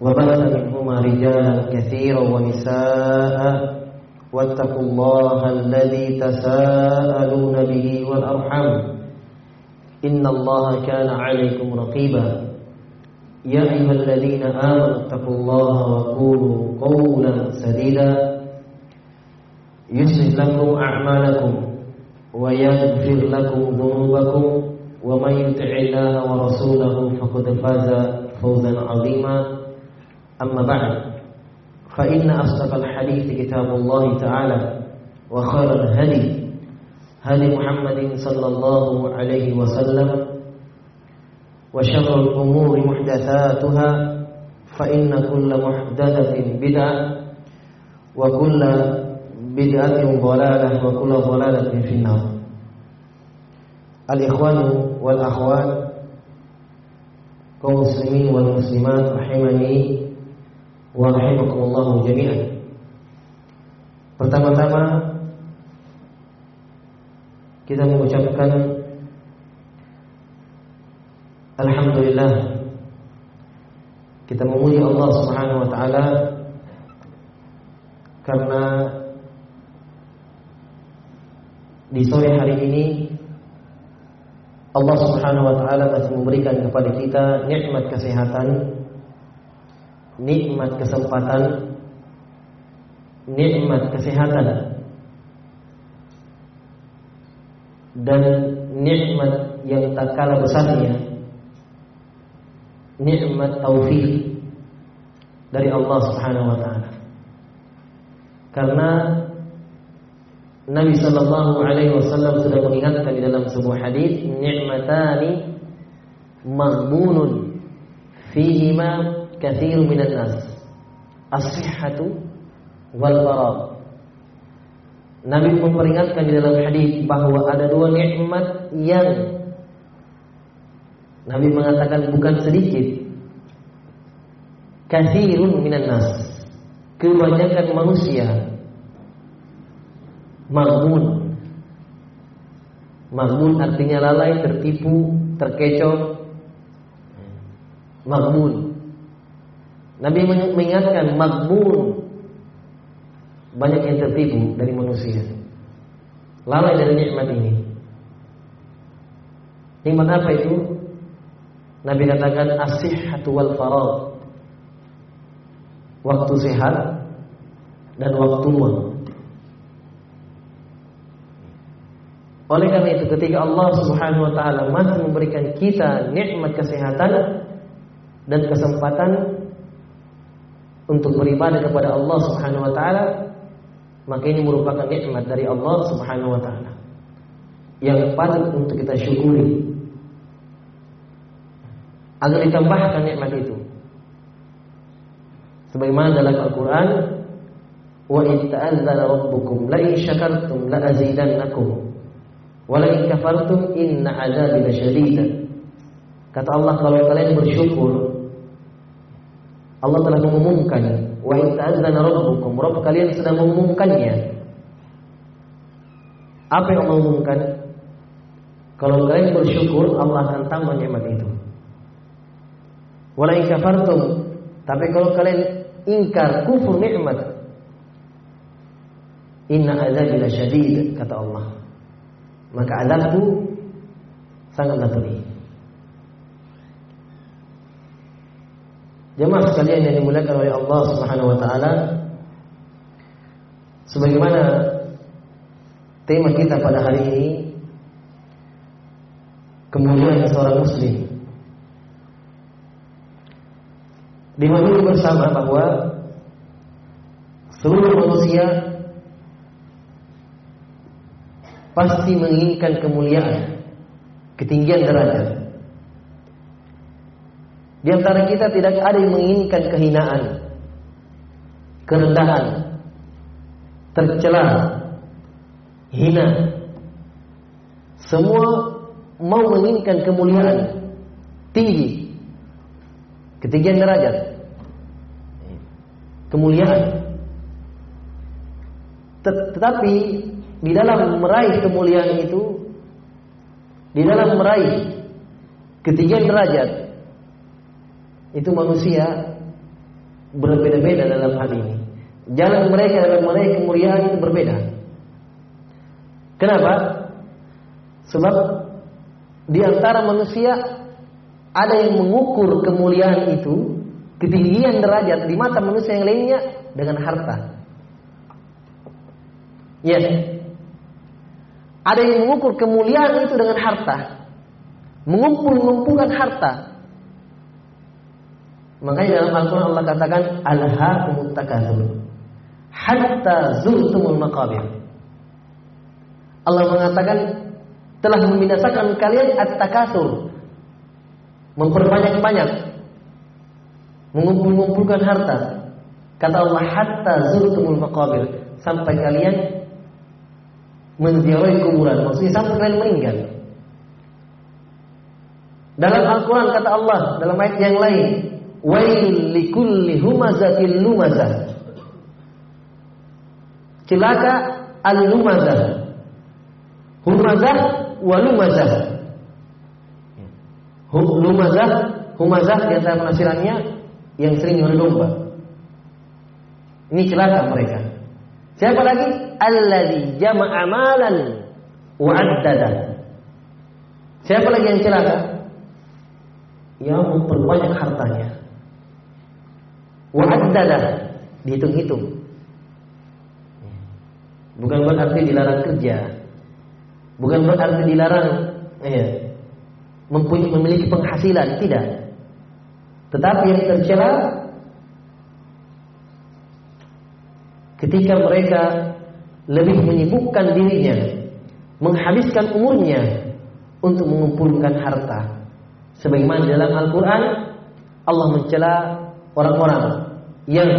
وبث منهما رجالا كثيرا ونساء واتقوا الله الذي تساءلون به والأرحام. إن الله كان عليكم رقيبا. يا أيها الذين آمنوا اتقوا الله وقولوا قولا سديدا. يصلح لكم أعمالكم ويغفر لكم ذنوبكم. ومن يطع الله ورسوله فقد فاز فوزا عظيما. أما بعد فإن أصدق الحديث كتاب الله تعالى وخير الهدي هدي محمد صلى الله عليه وسلم وشر الأمور محدثاتها فإن كل محدثة بدعة وكل بدعة ضلالة وكل ضلالة في النار. الإخوان والأخوات kaum muslimin wal muslimat rahimani wa rahimakumullah jami'an. Pertama-tama kita mengucapkan alhamdulillah kita memuji Allah Subhanahu wa taala karena di sore hari ini Allah Subhanahu wa taala masih memberikan kepada kita nikmat kesehatan, nikmat kesempatan, nikmat kesehatan dan nikmat yang tak kalah besarnya nikmat taufik dari Allah Subhanahu wa taala. Karena Nabi sallallahu alaihi wasallam sudah mengingatkan di dalam sebuah hadis, "Ni'matani maghbunun fihima katsirun minan nas." As-sihhatu wal faragh. Nabi memperingatkan di dalam hadis bahwa ada dua nikmat yang Nabi mengatakan bukan sedikit. Katsirun minan nas. Kebanyakan manusia Maghmun Maghmun artinya lalai, tertipu, terkecoh Maghmun Nabi mengingatkan Maghmun Banyak yang tertipu dari manusia. Lalai dari nikmat ini. Nikmat apa itu? Nabi katakan asihhatu wal farad. Waktu sehat Dan waktu luang Oleh karena itu ketika Allah Subhanahu wa taala masih memberikan kita nikmat kesehatan dan kesempatan untuk beribadah kepada Allah Subhanahu wa taala, maka ini merupakan nikmat dari Allah Subhanahu wa taala yang patut untuk kita syukuri. Agar ditambahkan nikmat itu. Sebagaimana dalam Al-Qur'an, "Wa in ta'azzana rabbukum la in syakartum la azidannakum." Walain kafartum inna azabi lasyadid. Kata Allah kalau kalian bersyukur Allah telah mengumumkan wa in ta'azzana rabbukum Rabb kalian sedang mengumumkannya. Apa yang Allah umumkan? Kalau kalian bersyukur Allah akan tambah nikmat itu. Walain kafartum tapi kalau kalian ingkar kufur nikmat inna azabi lasyadid kata Allah maka azabku sangatlah pedih. Jemaah sekalian yang dimuliakan oleh Allah Subhanahu wa taala, sebagaimana tema kita pada hari ini kemuliaan seorang muslim. Di mana bersama bahwa seluruh manusia pasti menginginkan kemuliaan, ketinggian derajat. Di antara kita tidak ada yang menginginkan kehinaan, kerendahan, tercela, hina. Semua mau menginginkan kemuliaan tinggi, ketinggian derajat, kemuliaan. Tetapi di dalam meraih kemuliaan itu, di dalam meraih ketinggian derajat, itu manusia berbeda-beda dalam hal ini. Jalan mereka dalam meraih kemuliaan itu berbeda. Kenapa? Sebab di antara manusia ada yang mengukur kemuliaan itu, ketinggian derajat di mata manusia yang lainnya dengan harta. Ya. Yes. Ada yang mengukur kemuliaan itu dengan harta. Mengumpul-ngumpulkan harta. Makanya dalam Al-Quran Allah katakan Alhaakumut takatsur hatta zurtumul maqabir. Allah mengatakan telah membinasakan kalian at-takatsur. Memperbanyak-banyak mengumpul-ngumpulkan harta. Kata Allah hatta zurtumul maqabir sampai kalian menziarahi kuburan. Maksudnya sampai kalian meninggal. Dalam Al-Quran kata Allah dalam ayat yang lain, Wail likulli humazatil lumazah. Celaka al-lumazah. Humazah wa lumazah. Lumazah, humazah di antara penafsirannya yang sering domba. Ini celaka mereka. Siapa lagi? Alladzi jama'a malan wa. Siapa lagi yang celaka? Yang memperbanyak hartanya. Wa'addada dihitung-hitung. Bukan berarti dilarang kerja. Bukan berarti dilarang ya, mempunyai memiliki penghasilan, tidak. Tetapi yang tercela ketika mereka lebih menyibukkan dirinya, menghabiskan umurnya untuk mengumpulkan harta. Sebagaimana dalam Al-Quran Allah mencela orang-orang yang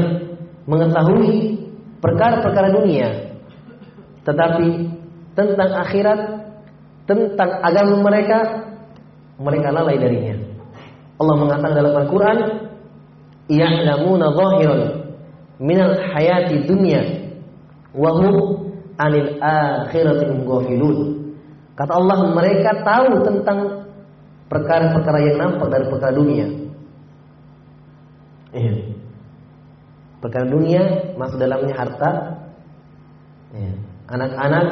mengetahui perkara-perkara dunia tetapi tentang akhirat tentang agama mereka mereka lalai darinya. Allah mengatakan dalam Al-Qur'an ya'lamuna zahiran minal hayati dunya wa hum anil akhirati ghafilun. Kata Allah mereka tahu tentang perkara-perkara yang nampak dari perkara dunia. Iya. Perkara dunia masuk dalamnya harta, iya. anak-anak,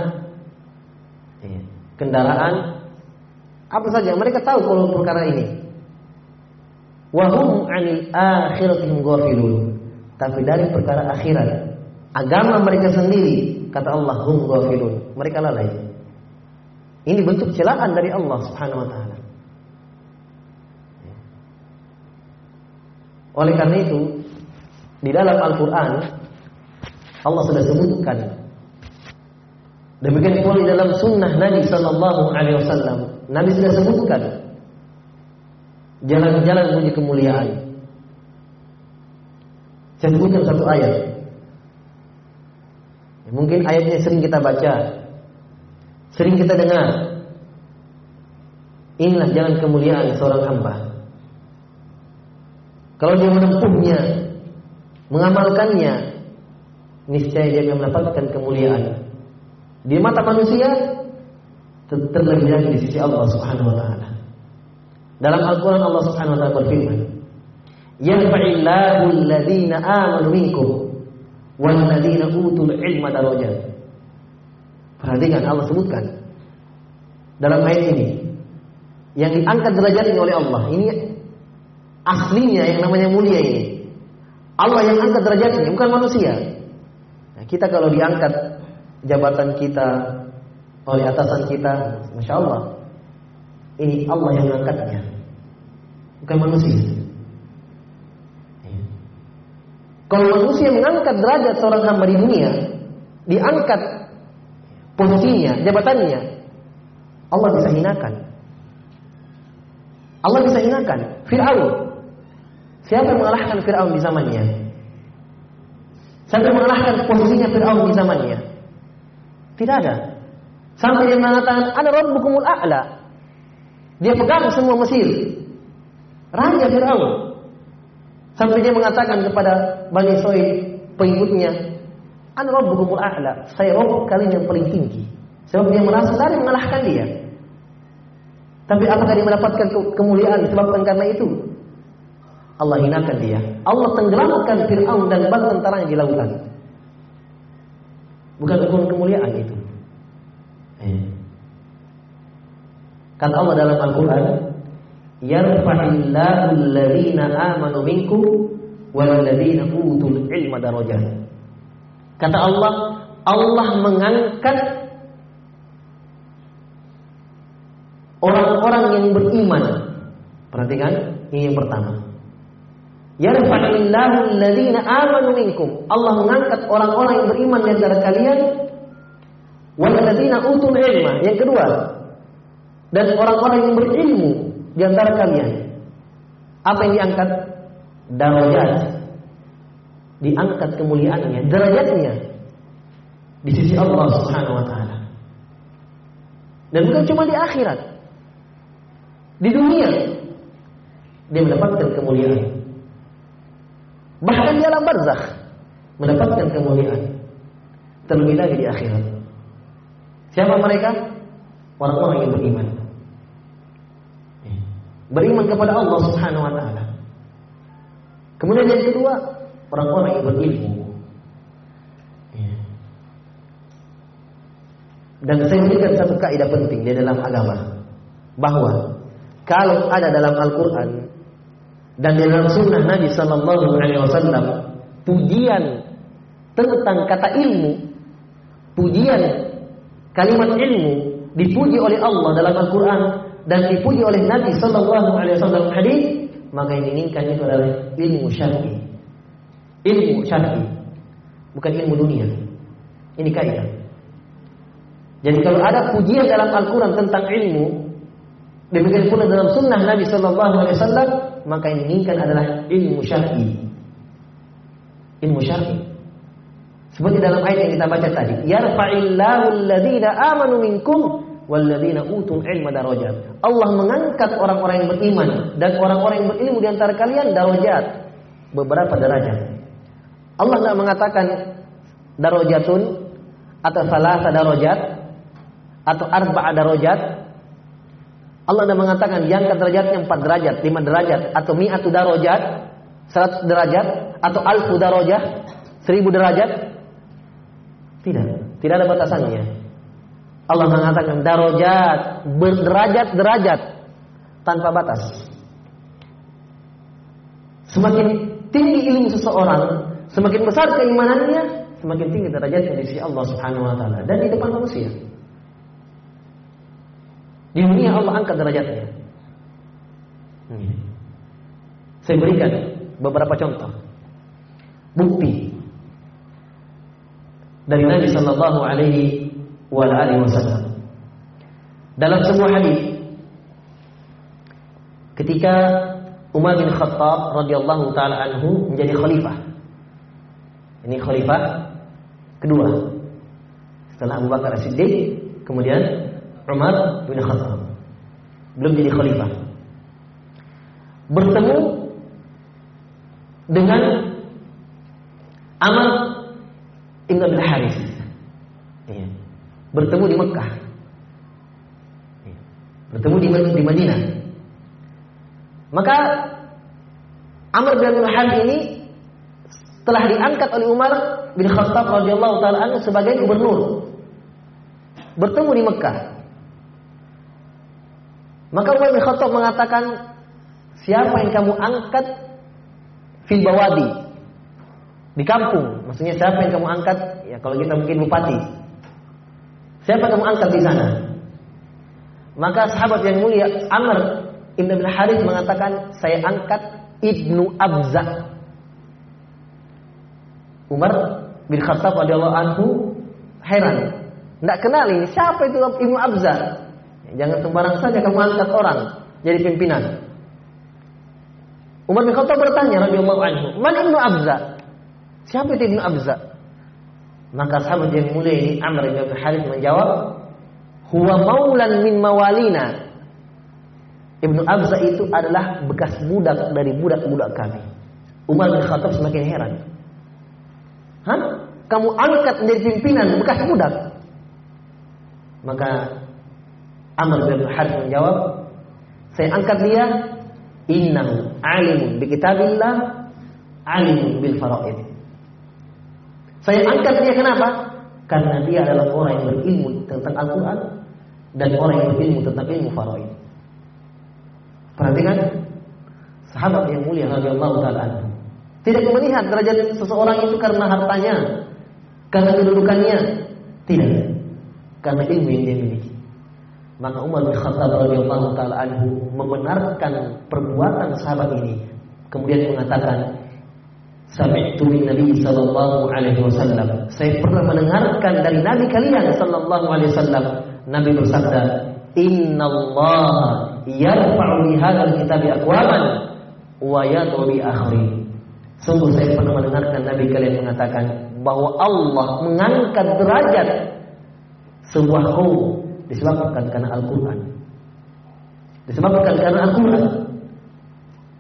iya. kendaraan, apa saja mereka tahu kalau perkara ini. Wahum anil akhiratihim ghafilun. Tapi dari perkara akhirat, agama mereka sendiri, kata Allah hum ghafilun. Mereka lalai. Ini bentuk celaan dari Allah Subhanahu wa taala. Oleh karena itu, di dalam Al-Quran Allah sudah sebutkan. Demikian pula di dalam sunnah Nabi Sallallahu Alaihi Wasallam, Nabi sudah sebutkan jalan-jalan menuju kemuliaan. Saya sebutkan satu ayat. Mungkin ayatnya sering kita baca, sering kita dengar. Inilah jalan kemuliaan seorang hamba. Kalau dia menempuhnya, mengamalkannya, niscaya dia akan mendapatkan kemuliaan. Di mata manusia terlebih lagi di sisi Allah Subhanahu wa taala. Dalam Al-Qur'an Allah Subhanahu wa taala berfirman, "Yarfa'illahu alladhina amanu minkum wal ladzina utul ilma darajat." Perhatikan Allah sebutkan dalam ayat ini yang diangkat derajatnya oleh Allah. Ini aslinya yang namanya mulia ini. Allah yang angkat derajatnya, bukan manusia. Nah, kita kalau diangkat jabatan kita oleh atasan kita, masya Allah, ini Allah yang mengangkatnya, bukan manusia. Kalau manusia mengangkat derajat seorang hamba di dunia, diangkat posisinya, jabatannya, Allah bisa hinakan. Allah bisa hinakan. Fir'aun Siapa yang mengalahkan Fir'aun di zamannya? Siapa yang mengalahkan posisinya Fir'aun di zamannya? Tidak ada. Sampai dia mengatakan, ada rabbukumul a'la. Dia pegang semua Mesir. Raja Fir'aun. Sampai dia mengatakan kepada Bani Soid, pengikutnya, Ana rabbukumul a'la. Saya Rabb kalian yang paling tinggi. Sebab dia merasa dari mengalahkan dia. Tapi apakah dia mendapatkan kemuliaan disebabkan karena itu? Allah hinakan dia. Allah tenggelamkan Fir'aun dan bala tentaranya di lautan. Bukan ukuran kemuliaan itu. Eh. Kata Allah dalam Al-Quran, Yarfa'illahu alladhina amanu minkum walladhina utul ilma darajat. Kata Allah, Allah mengangkat orang-orang yang beriman. Perhatikan, ini yang pertama. Yarfa'illahu alladhina amanu. Allah mengangkat orang-orang yang beriman di antara kalian walladzina utul ilma. Yang kedua, dan orang-orang yang berilmu di antara kalian. Apa yang diangkat? Darajat. Diangkat kemuliaannya, derajatnya di sisi Allah Subhanahu wa taala. Dan bukan cuma di akhirat. Di dunia dia mendapatkan kemuliaan. Bahkan di alam barzakh mendapatkan kemuliaan. Terlebih lagi di akhirat. Siapa mereka? Orang-orang yang beriman. Beriman kepada Allah Subhanahu wa taala. Kemudian yang kedua, orang-orang yang berilmu. Dan saya berikan satu kaidah penting di dalam agama bahwa kalau ada dalam Al-Qur'an dan di dalam sunnah Nabi Sallallahu Alaihi Wasallam pujian tentang kata ilmu, pujian kalimat ilmu dipuji oleh Allah dalam Al-Quran dan dipuji oleh Nabi Sallallahu Alaihi Wasallam hadis, maka yang diinginkan itu adalah ilmu syar'i, ilmu syar'i, bukan ilmu dunia. Ini kaidah. Jadi kalau ada pujian dalam Al-Quran tentang ilmu, demikian pula dalam sunnah Nabi Sallallahu Alaihi Wasallam, maka yang diinginkan adalah ilmu syar'i. Ilmu syar'i. Seperti dalam ayat yang kita baca tadi, yarfa'illahu alladhina amanu minkum walladzina utul ilma darajat. Allah mengangkat orang-orang yang beriman dan orang-orang yang berilmu di antara kalian darajat, beberapa derajat. Allah tidak mengatakan darajatun atau salasa darajat atau arba'a darajat Allah sudah mengatakan diangkat derajatnya 4 derajat, 5 derajat, atau mi'atu darajat, 100 derajat, atau alfu darajat, 1000 derajat. Tidak, tidak ada batasannya. Allah mengatakan darajat, berderajat-derajat tanpa batas. Semakin tinggi ilmu seseorang, semakin besar keimanannya, semakin tinggi derajatnya di sisi Allah Subhanahu wa taala dan di depan manusia. Di dunia Allah angkat derajatnya. Saya berikan beberapa contoh. Bukti dari Nabi Sallallahu Alaihi Wasallam. Dalam sebuah hadis, ketika Umar bin Khattab radhiyallahu taala anhu menjadi khalifah. Ini khalifah kedua. Setelah Abu Bakar Siddiq, kemudian Umar bin Khattab. Belum jadi khalifah. Bertemu dengan Amr Ibn Abdul Haris. Ya. Bertemu di Mekah. Ya. Bertemu di, di Madinah. Maka Amr bin Abdul Haris ini telah diangkat oleh Umar bin Khattab radhiyallahu taala sebagai gubernur. Bertemu di Mekah. Maka Umar bin Khattab mengatakan, siapa yang kamu angkat fil bawadi di kampung. Maksudnya siapa yang kamu angkat? Ya kalau kita mungkin bupati. Siapa yang kamu angkat di sana? Maka sahabat yang mulia Amr Ibn Abdul Harith mengatakan, saya angkat Ibnu Abza. Umar bin Khattab radhiyallahu anhu heran. Tidak kenal ini siapa itu Ibnu Abza. Jangan sembarang saja kamu angkat orang jadi pimpinan. Umar bin Khattab bertanya radhiyallahu anhu, "Man Ibnu Abza?" Siapa itu Ibnu Abza? Maka sahabat yang mulia ini Amr bin Harith menjawab, "Huwa maulan min mawalina." Ibnu Abza itu adalah bekas budak dari budak-budak kami. Umar bin Khattab semakin heran. Hah? Kamu angkat menjadi pimpinan bekas budak? Maka Amr bin menjawab, saya angkat dia innahu alimun bi kitabillah alimun bil faraid. Saya angkat dia kenapa? Karena dia adalah orang yang berilmu tentang Al-Qur'an dan orang yang berilmu tentang ilmu faraid. Perhatikan sahabat yang mulia radhiyallahu taala Tidak melihat derajat seseorang itu karena hartanya, karena kedudukannya, tidak. Karena ilmu yang dia. Maka Umar bin Khattab radhiyallahu taala anhu membenarkan perbuatan sahabat ini. Kemudian mengatakan, Sami'tu min Nabi sallallahu alaihi wasallam. Saya pernah mendengarkan dari Nabi kalian sallallahu alaihi wasallam. Nabi bersabda, "Inna Allah yarfa'u bi hadzal kitabi aqwaman wa yad'u bi akhirin." Sungguh saya pernah mendengarkan Nabi kalian mengatakan bahwa Allah mengangkat derajat sebuah kaum disebabkan karena Al-Quran. Disebabkan karena Al-Quran.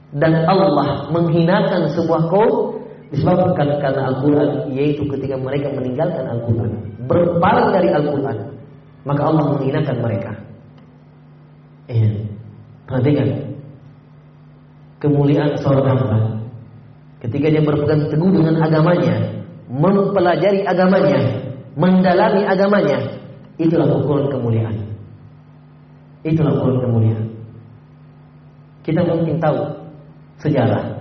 Dan Allah menghinakan sebuah kaum disebabkan karena Al-Quran, yaitu ketika mereka meninggalkan Al-Quran, berpaling dari Al-Quran, maka Allah menghinakan mereka. Eh, perhatikan kemuliaan seorang hamba ketika dia berpegang teguh dengan agamanya, mempelajari agamanya, mendalami agamanya, Itulah ukuran kemuliaan. Itulah ukuran kemuliaan. Kita mungkin tahu sejarah.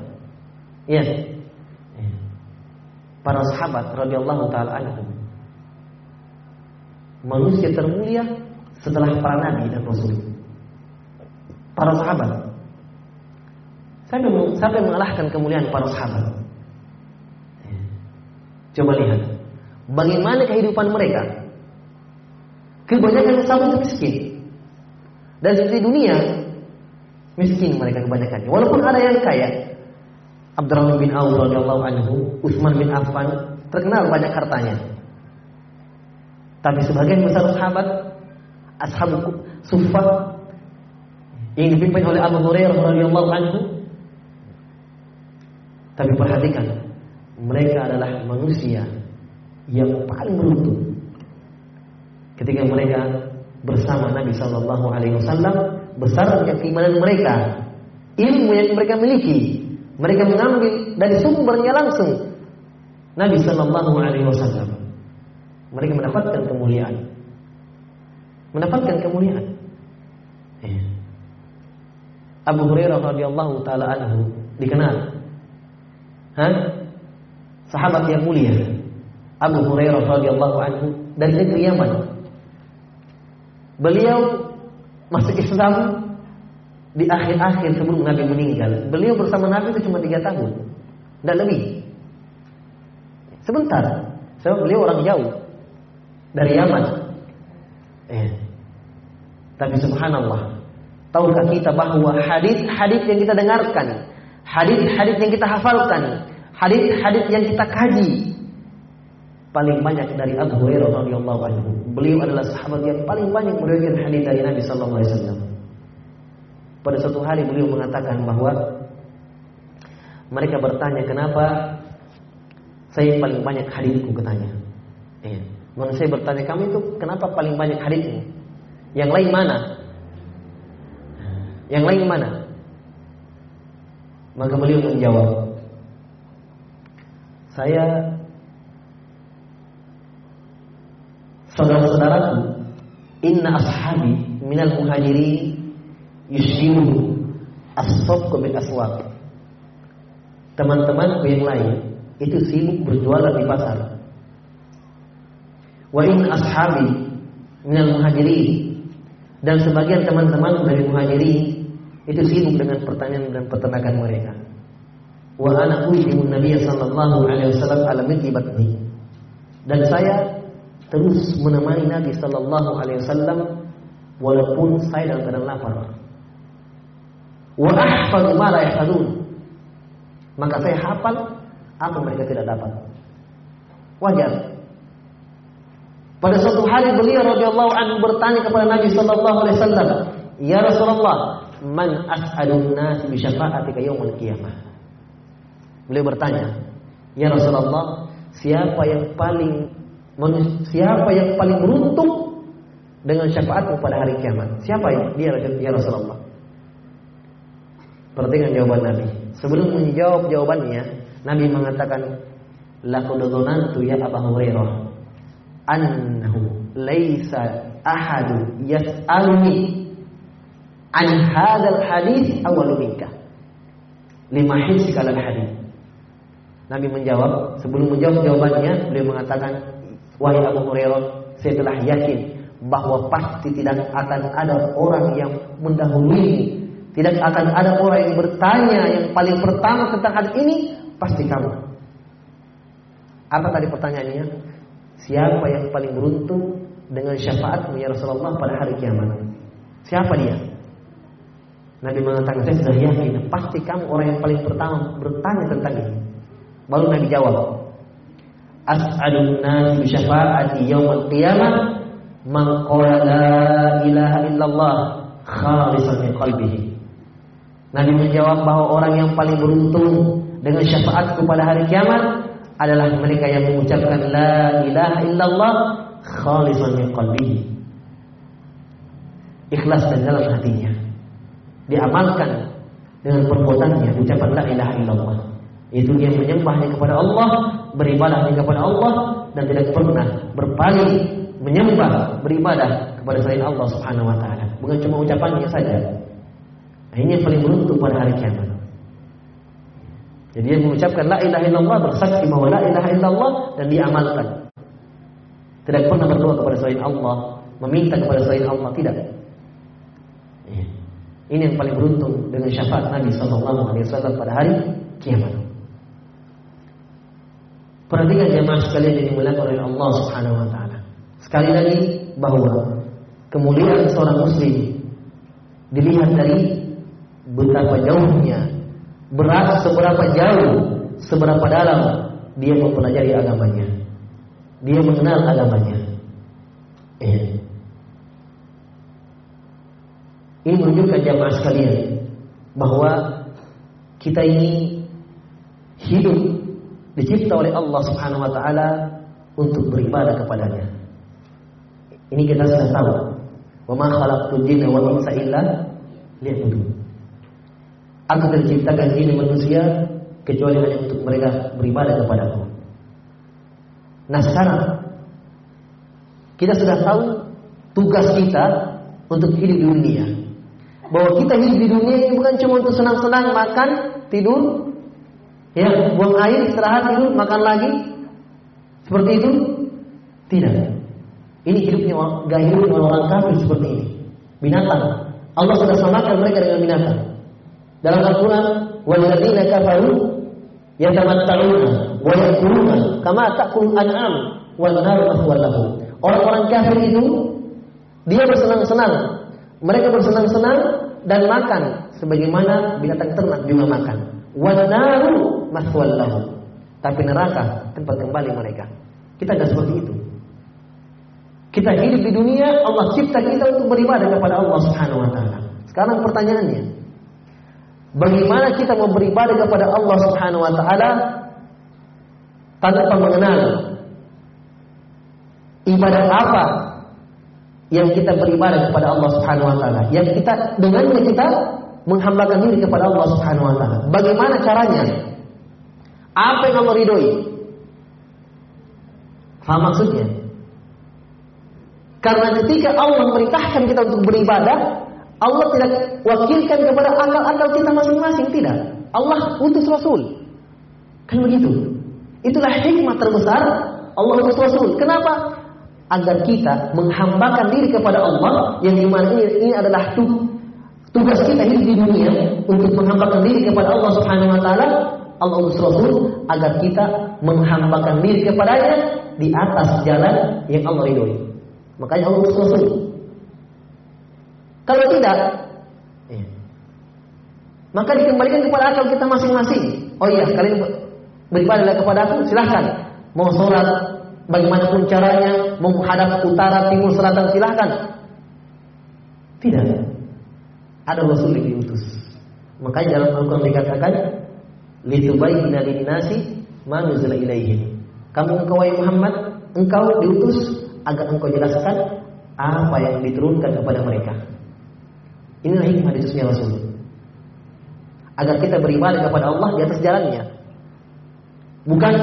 Ya. Para sahabat radhiyallahu taala anhum manusia termulia setelah para nabi dan rasul. Para sahabat. Siapa yang mengalahkan kemuliaan para sahabat? Coba lihat. Bagaimana kehidupan mereka? Kebanyakan sahabat itu miskin. Dan di dunia miskin mereka kebanyakan. Walaupun ada yang kaya. Abdurrahman bin Auf radhiyallahu anhu, Utsman bin Affan terkenal banyak hartanya. Tapi sebagian besar sahabat ashab sufa yang dipimpin oleh Abu Hurairah radhiyallahu anhu tapi perhatikan mereka adalah manusia yang paling beruntung ketika mereka bersama Nabi Shallallahu Alaihi Wasallam besarnya keimanan mereka, ilmu yang mereka miliki, mereka mengambil dari sumbernya langsung Nabi Shallallahu Alaihi Wasallam. Mereka mendapatkan kemuliaan, mendapatkan kemuliaan. Ya. Abu Hurairah radhiyallahu taala anhu dikenal, Hah? sahabat yang mulia. Abu Hurairah radhiyallahu anhu dari negeri Yaman. Beliau masuk Islam di akhir-akhir sebelum Nabi meninggal. Beliau bersama Nabi itu cuma tiga tahun, tidak lebih. Sebentar, sebab beliau orang jauh dari Yaman. Eh. Tapi subhanallah, tahukah kita bahwa hadis-hadis yang kita dengarkan, hadis-hadis yang kita hafalkan, hadis-hadis yang kita kaji, paling banyak dari Abu Hurairah radhiyallahu anhu. Beliau adalah sahabat yang paling banyak meriwayatkan hadis dari Nabi sallallahu alaihi wasallam. Pada suatu hari beliau mengatakan bahwa mereka bertanya kenapa saya paling banyak hadisku katanya. Iya. Manusia bertanya kamu itu kenapa paling banyak hadismu? Yang lain mana? Yang lain mana? Maka beliau menjawab, saya Saudara-saudaraku, inna ashabi minal muhajirin yushbihu Asfab bil aswaq. Teman-temanku yang lain itu sibuk berjualan di pasar. Wa in ashabi minal muhajirin dan sebagian teman-teman dari muhajirin itu sibuk dengan pertanyaan dan peternakan mereka. Wa ana ujibu Nabi sallallahu alaihi wasallam ala batni. Dan saya terus menemani Nabi sallallahu alaihi wasallam walaupun saya dalam keadaan lapar. Wa ahfadu ma la. Maka saya hafal apa mereka tidak dapat. Wajar. Pada suatu hari beliau radhiyallahu anhu bertanya kepada Nabi sallallahu alaihi wasallam, "Ya Rasulullah, man as'alun nas bi syafa'atika yaumil qiyamah?" Beliau bertanya, "Ya Rasulullah, siapa yang paling siapa yang paling beruntung dengan syafaatmu pada hari kiamat? Siapa yang dia ya Rasulullah?" Perhatikan jawaban Nabi. Sebelum menjawab jawabannya, Nabi mengatakan, "Laqad dhanantu ya Abu Hurairah annahu laisa ahadu yas'aluni an hadzal hadis awal minka." Lima hisika al hadis. Nabi menjawab, sebelum menjawab jawabannya, beliau mengatakan, "Wahai Abu Hurairah, saya telah yakin bahwa pasti tidak akan ada orang yang mendahului tidak akan ada orang yang bertanya yang paling pertama tentang hadis ini pasti kamu. Apa tadi pertanyaannya? Siapa yang paling beruntung dengan syafaatmu ya Rasulullah pada hari kiamat? Siapa dia? Nabi mengatakan saya sudah yakin pasti kamu orang yang paling pertama bertanya tentang ini. Baru Nabi jawab, As'alun nas bi syafaati yaumil qiyamah man qala la ilaha illallah khalisan min qalbihi. Nabi menjawab bahwa orang yang paling beruntung dengan syafaatku pada hari kiamat adalah mereka yang mengucapkan la ilaha illallah khalisan min qalbihi. Ikhlas dan dalam hatinya. Diamalkan dengan perbuatannya ucapan la ilaha illallah. Itu dia menyembahnya kepada Allah, beribadahnya kepada Allah dan tidak pernah berpaling menyembah, beribadah kepada selain Allah Subhanahu wa taala. Bukan cuma ucapannya saja, Nah, ini yang paling beruntung pada hari kiamat. Jadi dia mengucapkan la ilaha illallah bersaksi bahwa la ilaha illallah dan diamalkan. Tidak pernah berdoa kepada selain Allah, meminta kepada selain Allah tidak. Iya. Ini yang paling beruntung dengan syafaat Nabi Sallallahu Alaihi Wasallam pada hari kiamat. Perhatikan jemaah sekalian yang dimuliakan oleh Allah Subhanahu Wa Taala. Sekali lagi bahwa kemuliaan seorang Muslim dilihat dari betapa jauhnya, berat seberapa jauh, seberapa dalam dia mempelajari agamanya. Dia mengenal agamanya. Eh. Ini menunjukkan jamaah sekalian bahwa kita ini hidup dicipta oleh Allah Subhanahu wa taala untuk beribadah kepadanya. Ini kita sudah tahu. Wa ma khalaqtul jinna wal insa illa liya'budun. Aku terciptakan ini manusia kecuali hanya untuk mereka beribadah kepadaku. Nah sekarang kita sudah tahu tugas kita untuk hidup di dunia. Bahwa kita hidup di dunia ini bukan cuma untuk senang-senang makan, tidur, ya, buang air, istirahat, tidur, makan lagi. Seperti itu? Tidak. Ini hidupnya gaya hidup orang kafir seperti ini. Binatang. Allah sudah samakan mereka dengan binatang. Dalam Al-Quran, "Walladzina kafaru yatamatta'una wa yakuluna kama ta'kul an'am wal nar lahum." Orang-orang kafir itu dia bersenang-senang. Mereka bersenang-senang dan makan sebagaimana binatang ternak juga makan. Wan lahum. Tapi neraka tempat kembali mereka. Kita tidak seperti itu. Kita hidup di dunia, Allah cipta kita untuk beribadah kepada Allah Subhanahu wa taala. Sekarang pertanyaannya, Bagaimana kita mau beribadah kepada Allah Subhanahu wa taala tanpa mengenal ibadah apa yang kita beribadah kepada Allah Subhanahu wa taala. Yang kita dengannya kita menghambakan diri kepada Allah Subhanahu wa taala. Bagaimana caranya? Apa yang Allah ridhoi? Faham maksudnya? Karena ketika Allah memerintahkan kita untuk beribadah, Allah tidak wakilkan kepada akal-akal kita masing-masing, tidak. Allah utus Rasul. Kan begitu. Itulah hikmah terbesar Allah utus Rasul. Kenapa? Agar kita menghambakan diri kepada Allah yang di mana ini, ini adalah tugas kita hidup di dunia untuk menghambakan diri kepada Allah Subhanahu Wa Taala. Allah Rasul agar kita menghambakan diri kepadanya di atas jalan yang Allah ridhoi. Makanya Allah Rasul. Kalau tidak, ya. maka dikembalikan kepada akal kita masing-masing. Oh iya, kalian beribadahlah kepada aku, silahkan. Mau sholat, bagaimanapun caranya, mau menghadap utara, timur, selatan, silahkan. Tidak. Ada Rasul yang diutus. Makanya dalam Al-Quran dikatakan, Litubayyina lin-nasi ma nuzila ilaihim. Kamu engkau Muhammad, engkau diutus agar engkau jelaskan apa yang diturunkan kepada mereka. Inilah hikmah diutusnya Rasul. Agar kita beribadah kepada Allah di atas jalannya. Bukan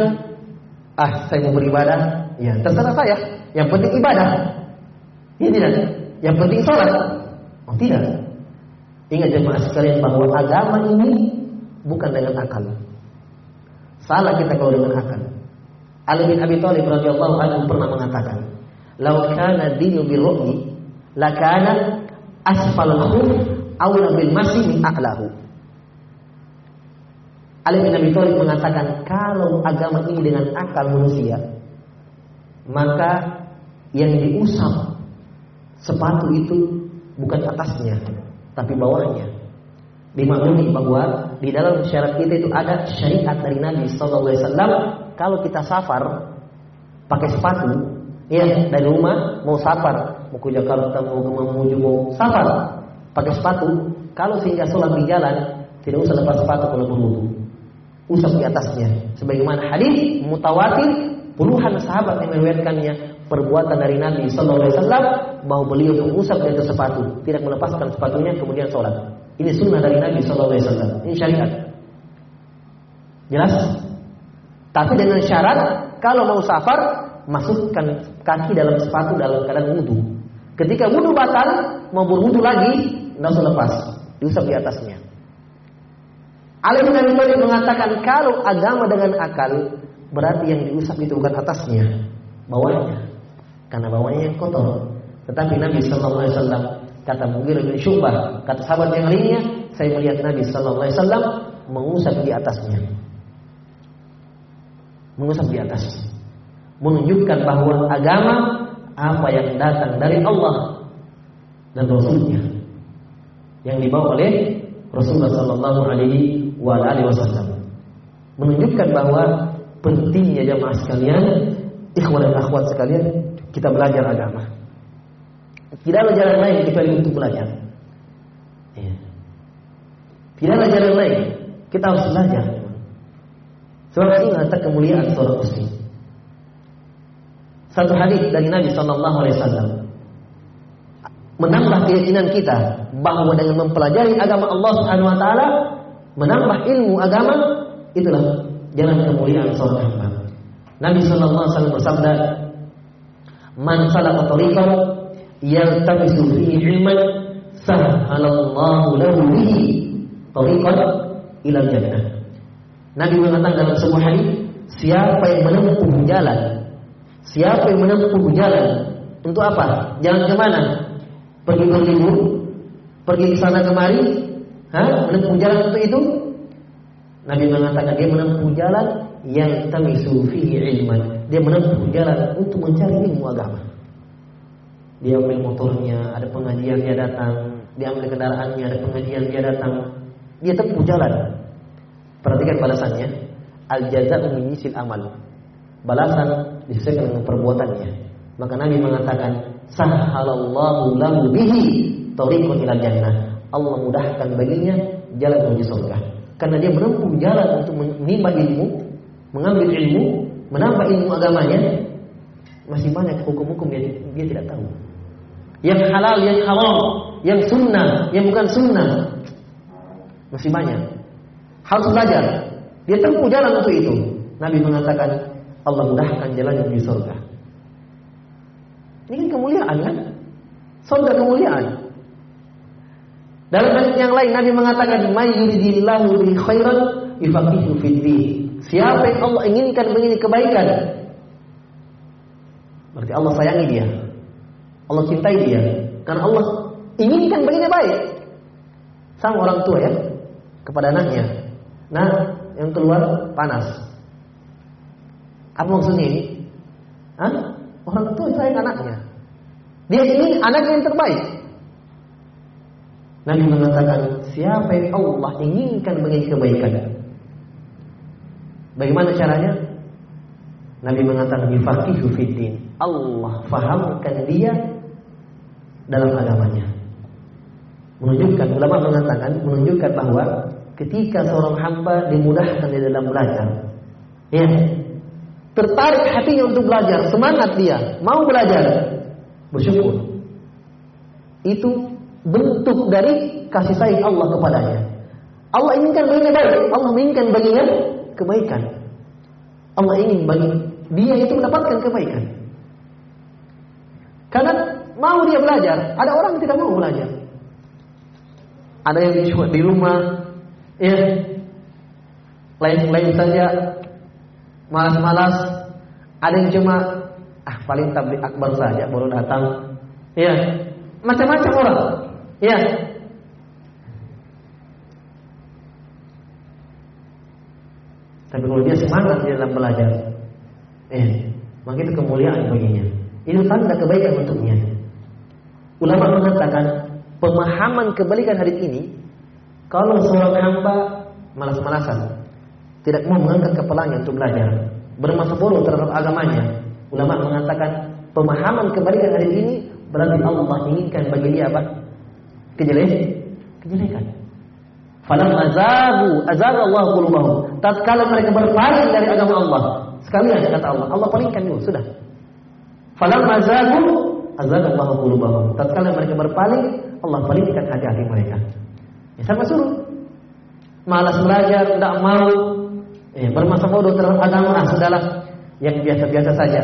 ah saya mau beribadah, ya terserah saya. Yang penting ibadah. Ini tidak. Yang penting sholat. Oh tidak. Ingat jemaah sekalian bahwa agama ini bukan dengan akal. Salah kita kalau dengan akal. Ali bin Abi Thalib radhiyallahu anhu pernah mengatakan, "Lau kana dinu birru'yi, lakana asfal khuf aula bil masih min a'lahu. Ali bin Abi Thalib mengatakan kalau agama ini dengan akal manusia maka yang diusap sepatu itu bukan atasnya tapi bawahnya. Dimaklumi bahwa di dalam syarat kita itu ada syariat dari Nabi Sallallahu Alaihi Wasallam kalau kita safar pakai sepatu ya dari rumah mau safar mau ke Jakarta, mau ke Mamuju, mau safar, pakai sepatu. Kalau sehingga sholat di jalan, tidak usah lepas sepatu kalau berwudu. Usap di atasnya. Sebagaimana hadis mutawatir puluhan sahabat yang meriwayatkannya perbuatan dari Nabi Sallallahu Alaihi Wasallam bahwa beliau mengusap di atas sepatu, tidak melepaskan sepatunya kemudian sholat. Ini sunnah dari Nabi Sallallahu Alaihi Wasallam. Ini syariat. Jelas? Tapi dengan syarat kalau mau safar masukkan kaki dalam sepatu dalam keadaan wudhu. Ketika wudhu batal, mau berwudhu lagi, tidak usah lepas, diusap di atasnya. Ali bin Abi Thalib mengatakan kalau agama dengan akal berarti yang diusap itu bukan atasnya, bawahnya. Karena bawahnya yang kotor. Tetapi Nabi Sallallahu Alaihi Wasallam kata Mughirah bin Syubah, kata sahabat yang lainnya, saya melihat Nabi Sallallahu Alaihi Wasallam mengusap di atasnya, mengusap di atasnya, menunjukkan bahwa agama apa yang datang dari Allah dan Rasulnya. Yang dibawa oleh Rasulullah Sallallahu Alaihi Wasallam. Menunjukkan bahwa pentingnya jamaah sekalian, ikhwan dan akhwat sekalian, kita belajar agama. Tidak ada jalan lain kecuali untuk belajar. Ya. Tidak ada jalan lain. Kita harus belajar. Sebab ini adalah kemuliaan seorang muslim. Satu hadis dari Nabi Shallallahu Alaihi Wasallam menambah keyakinan kita bahwa dengan mempelajari agama Allah Subhanahu Wa Taala menambah ilmu agama itulah jalan kemuliaan seorang hamba. Nabi Shallallahu Alaihi Wasallam bersabda, "Man salaka yaltamisu fihi ilman, sahhalallahu lahu bihi tariqan ila jannah." Nabi mengatakan dalam sebuah hadis, siapa yang menempuh jalan Siapa yang menempuh jalan untuk apa? Jalan ke mana? Pergi berlibur? Pergi ke sana kemari? Hah? Menempuh jalan untuk itu? Nabi mengatakan dia menempuh jalan yang tamisu fihi ilman. Dia menempuh jalan untuk mencari ilmu agama. Dia ambil motornya, ada pengajian dia datang. Dia ambil kendaraannya, ada pengajian dia datang. Dia tempuh jalan. Perhatikan balasannya. Al jaza'u min amal. Balasan disesuaikan dengan perbuatannya. Maka Nabi mengatakan, "Sahhalallahu lahu bihi tariqun ila jannah." Allah mudahkan baginya jalan menuju surga. Karena dia menempuh jalan untuk menimba ilmu, mengambil ilmu, menambah ilmu agamanya, masih banyak hukum-hukum yang dia tidak tahu. Yang halal, yang haram, yang sunnah, yang bukan sunnah. Masih banyak. Harus belajar. Dia tempuh jalan untuk itu. Nabi mengatakan, Allah mudahkan jalannya di surga. Ini kan kemuliaan kan? Surga kemuliaan. Dalam hadis yang lain Nabi mengatakan, "May yuridillahu bi khairan yufaqihu fid Siapa yang Allah inginkan begini kebaikan, berarti Allah sayangi dia. Allah cintai dia. Karena Allah inginkan begini baik. Sama orang tua ya, kepada anaknya. Nah, yang keluar panas. Apa maksudnya ini? Hah? Orang tua sayang anaknya. Dia ingin anaknya yang terbaik. Nabi mengatakan, siapa yang Allah inginkan begini kebaikan. Bagaimana caranya? Nabi mengatakan. Allah fahamkan dia dalam agamanya. Menunjukkan, ulama mengatakan, menunjukkan bahwa ketika seorang hamba dimudahkan di dalam belajar, ya, tertarik hatinya untuk belajar, semangat dia, mau belajar, bersyukur. Itu bentuk dari kasih sayang Allah kepadanya. Allah inginkan baginya baik, Allah inginkan baginya kebaikan. Allah ingin bagi dia itu mendapatkan kebaikan. Mau dia belajar, ada orang yang tidak mau belajar. Ada yang di rumah, ya, lain-lain saja, malas-malas. Ada yang cuma, ah paling tablik akbar saja, baru datang. Ya, macam-macam orang. Ya. Tapi kalau dia semangat di dalam belajar, eh, maka itu kemuliaan baginya. Itu tanda kebaikan untuknya. Ulama mengatakan pemahaman kebalikan hadis ini, kalau seorang hamba malas-malasan, tidak mau mengangkat kepalanya untuk belajar, bermasa bodoh terhadap agamanya, ulama mengatakan pemahaman kebalikan hadis ini berarti Allah inginkan bagi dia apa? kejelekan. Kejelekan. Falam azabu, azab Allah qulubahum. Tatkala mereka berpaling dari agama Allah, sekalian kata Allah, Allah palingkan dulu, sudah. Falam azabu, azab Allah qulubahum. Tatkala mereka berpaling, Allah palingkan hati-hati mereka. Ya sama suruh. Malas belajar, tidak mau, eh, bermasa bodoh terhadap agama, ah, sudahlah, yang biasa-biasa saja.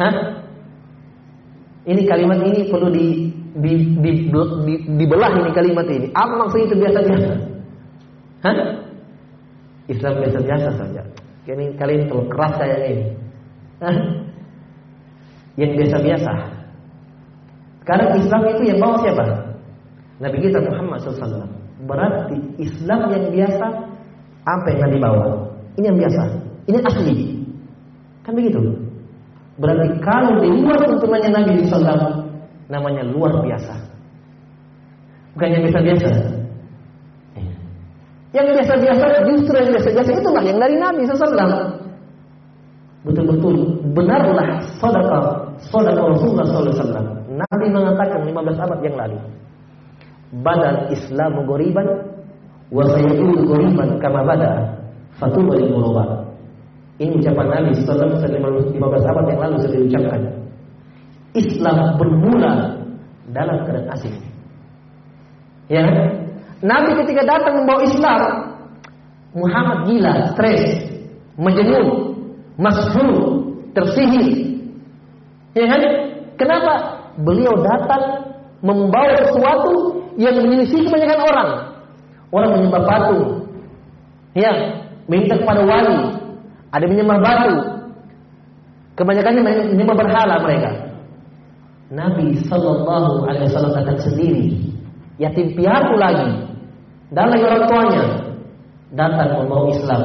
Hah? Ini kalimat ini perlu di di, di, di, dibelah ini kalimat ini. Apa maksudnya itu biasa-biasa? Hah? Islam biasa-biasa saja. Ini kalian terlalu keras saya ini. Hah? Yang biasa-biasa. Sekarang Islam itu yang bawa siapa? Nabi kita Muhammad SAW. Berarti Islam yang biasa apa yang Nabi bawa? Ini yang biasa. Ini asli. Kan begitu? Berarti kalau di luar tuntunannya Nabi SAW namanya luar biasa. Bukan yang biasa-biasa. Yang biasa-biasa justru yang biasa-biasa itulah yang dari Nabi SAW. Betul-betul benarlah saudara saudara Rasulullah SAW. Nabi mengatakan 15 abad yang lalu. Badal Islam goriban wa sayyidu goriban kama bada fatuba lil Ini ucapan Nabi sallallahu alaihi 15 abad yang lalu sudah diucapkan. Islam bermula dalam keadaan asing. Ya, Nabi ketika datang membawa Islam, Muhammad gila, stres, menjenuh, masfur, tersihir. Ya kan? Kenapa? Beliau datang membawa sesuatu yang menyelisih kebanyakan orang. Orang menyembah patung. Ya, minta kepada wali. Ada menyembah batu. Kebanyakannya menyembah berhala mereka. Nabi Shallallahu Alaihi Wasallam datang sendiri, yatim piatu lagi, dan lagi orang tuanya datang membawa Islam.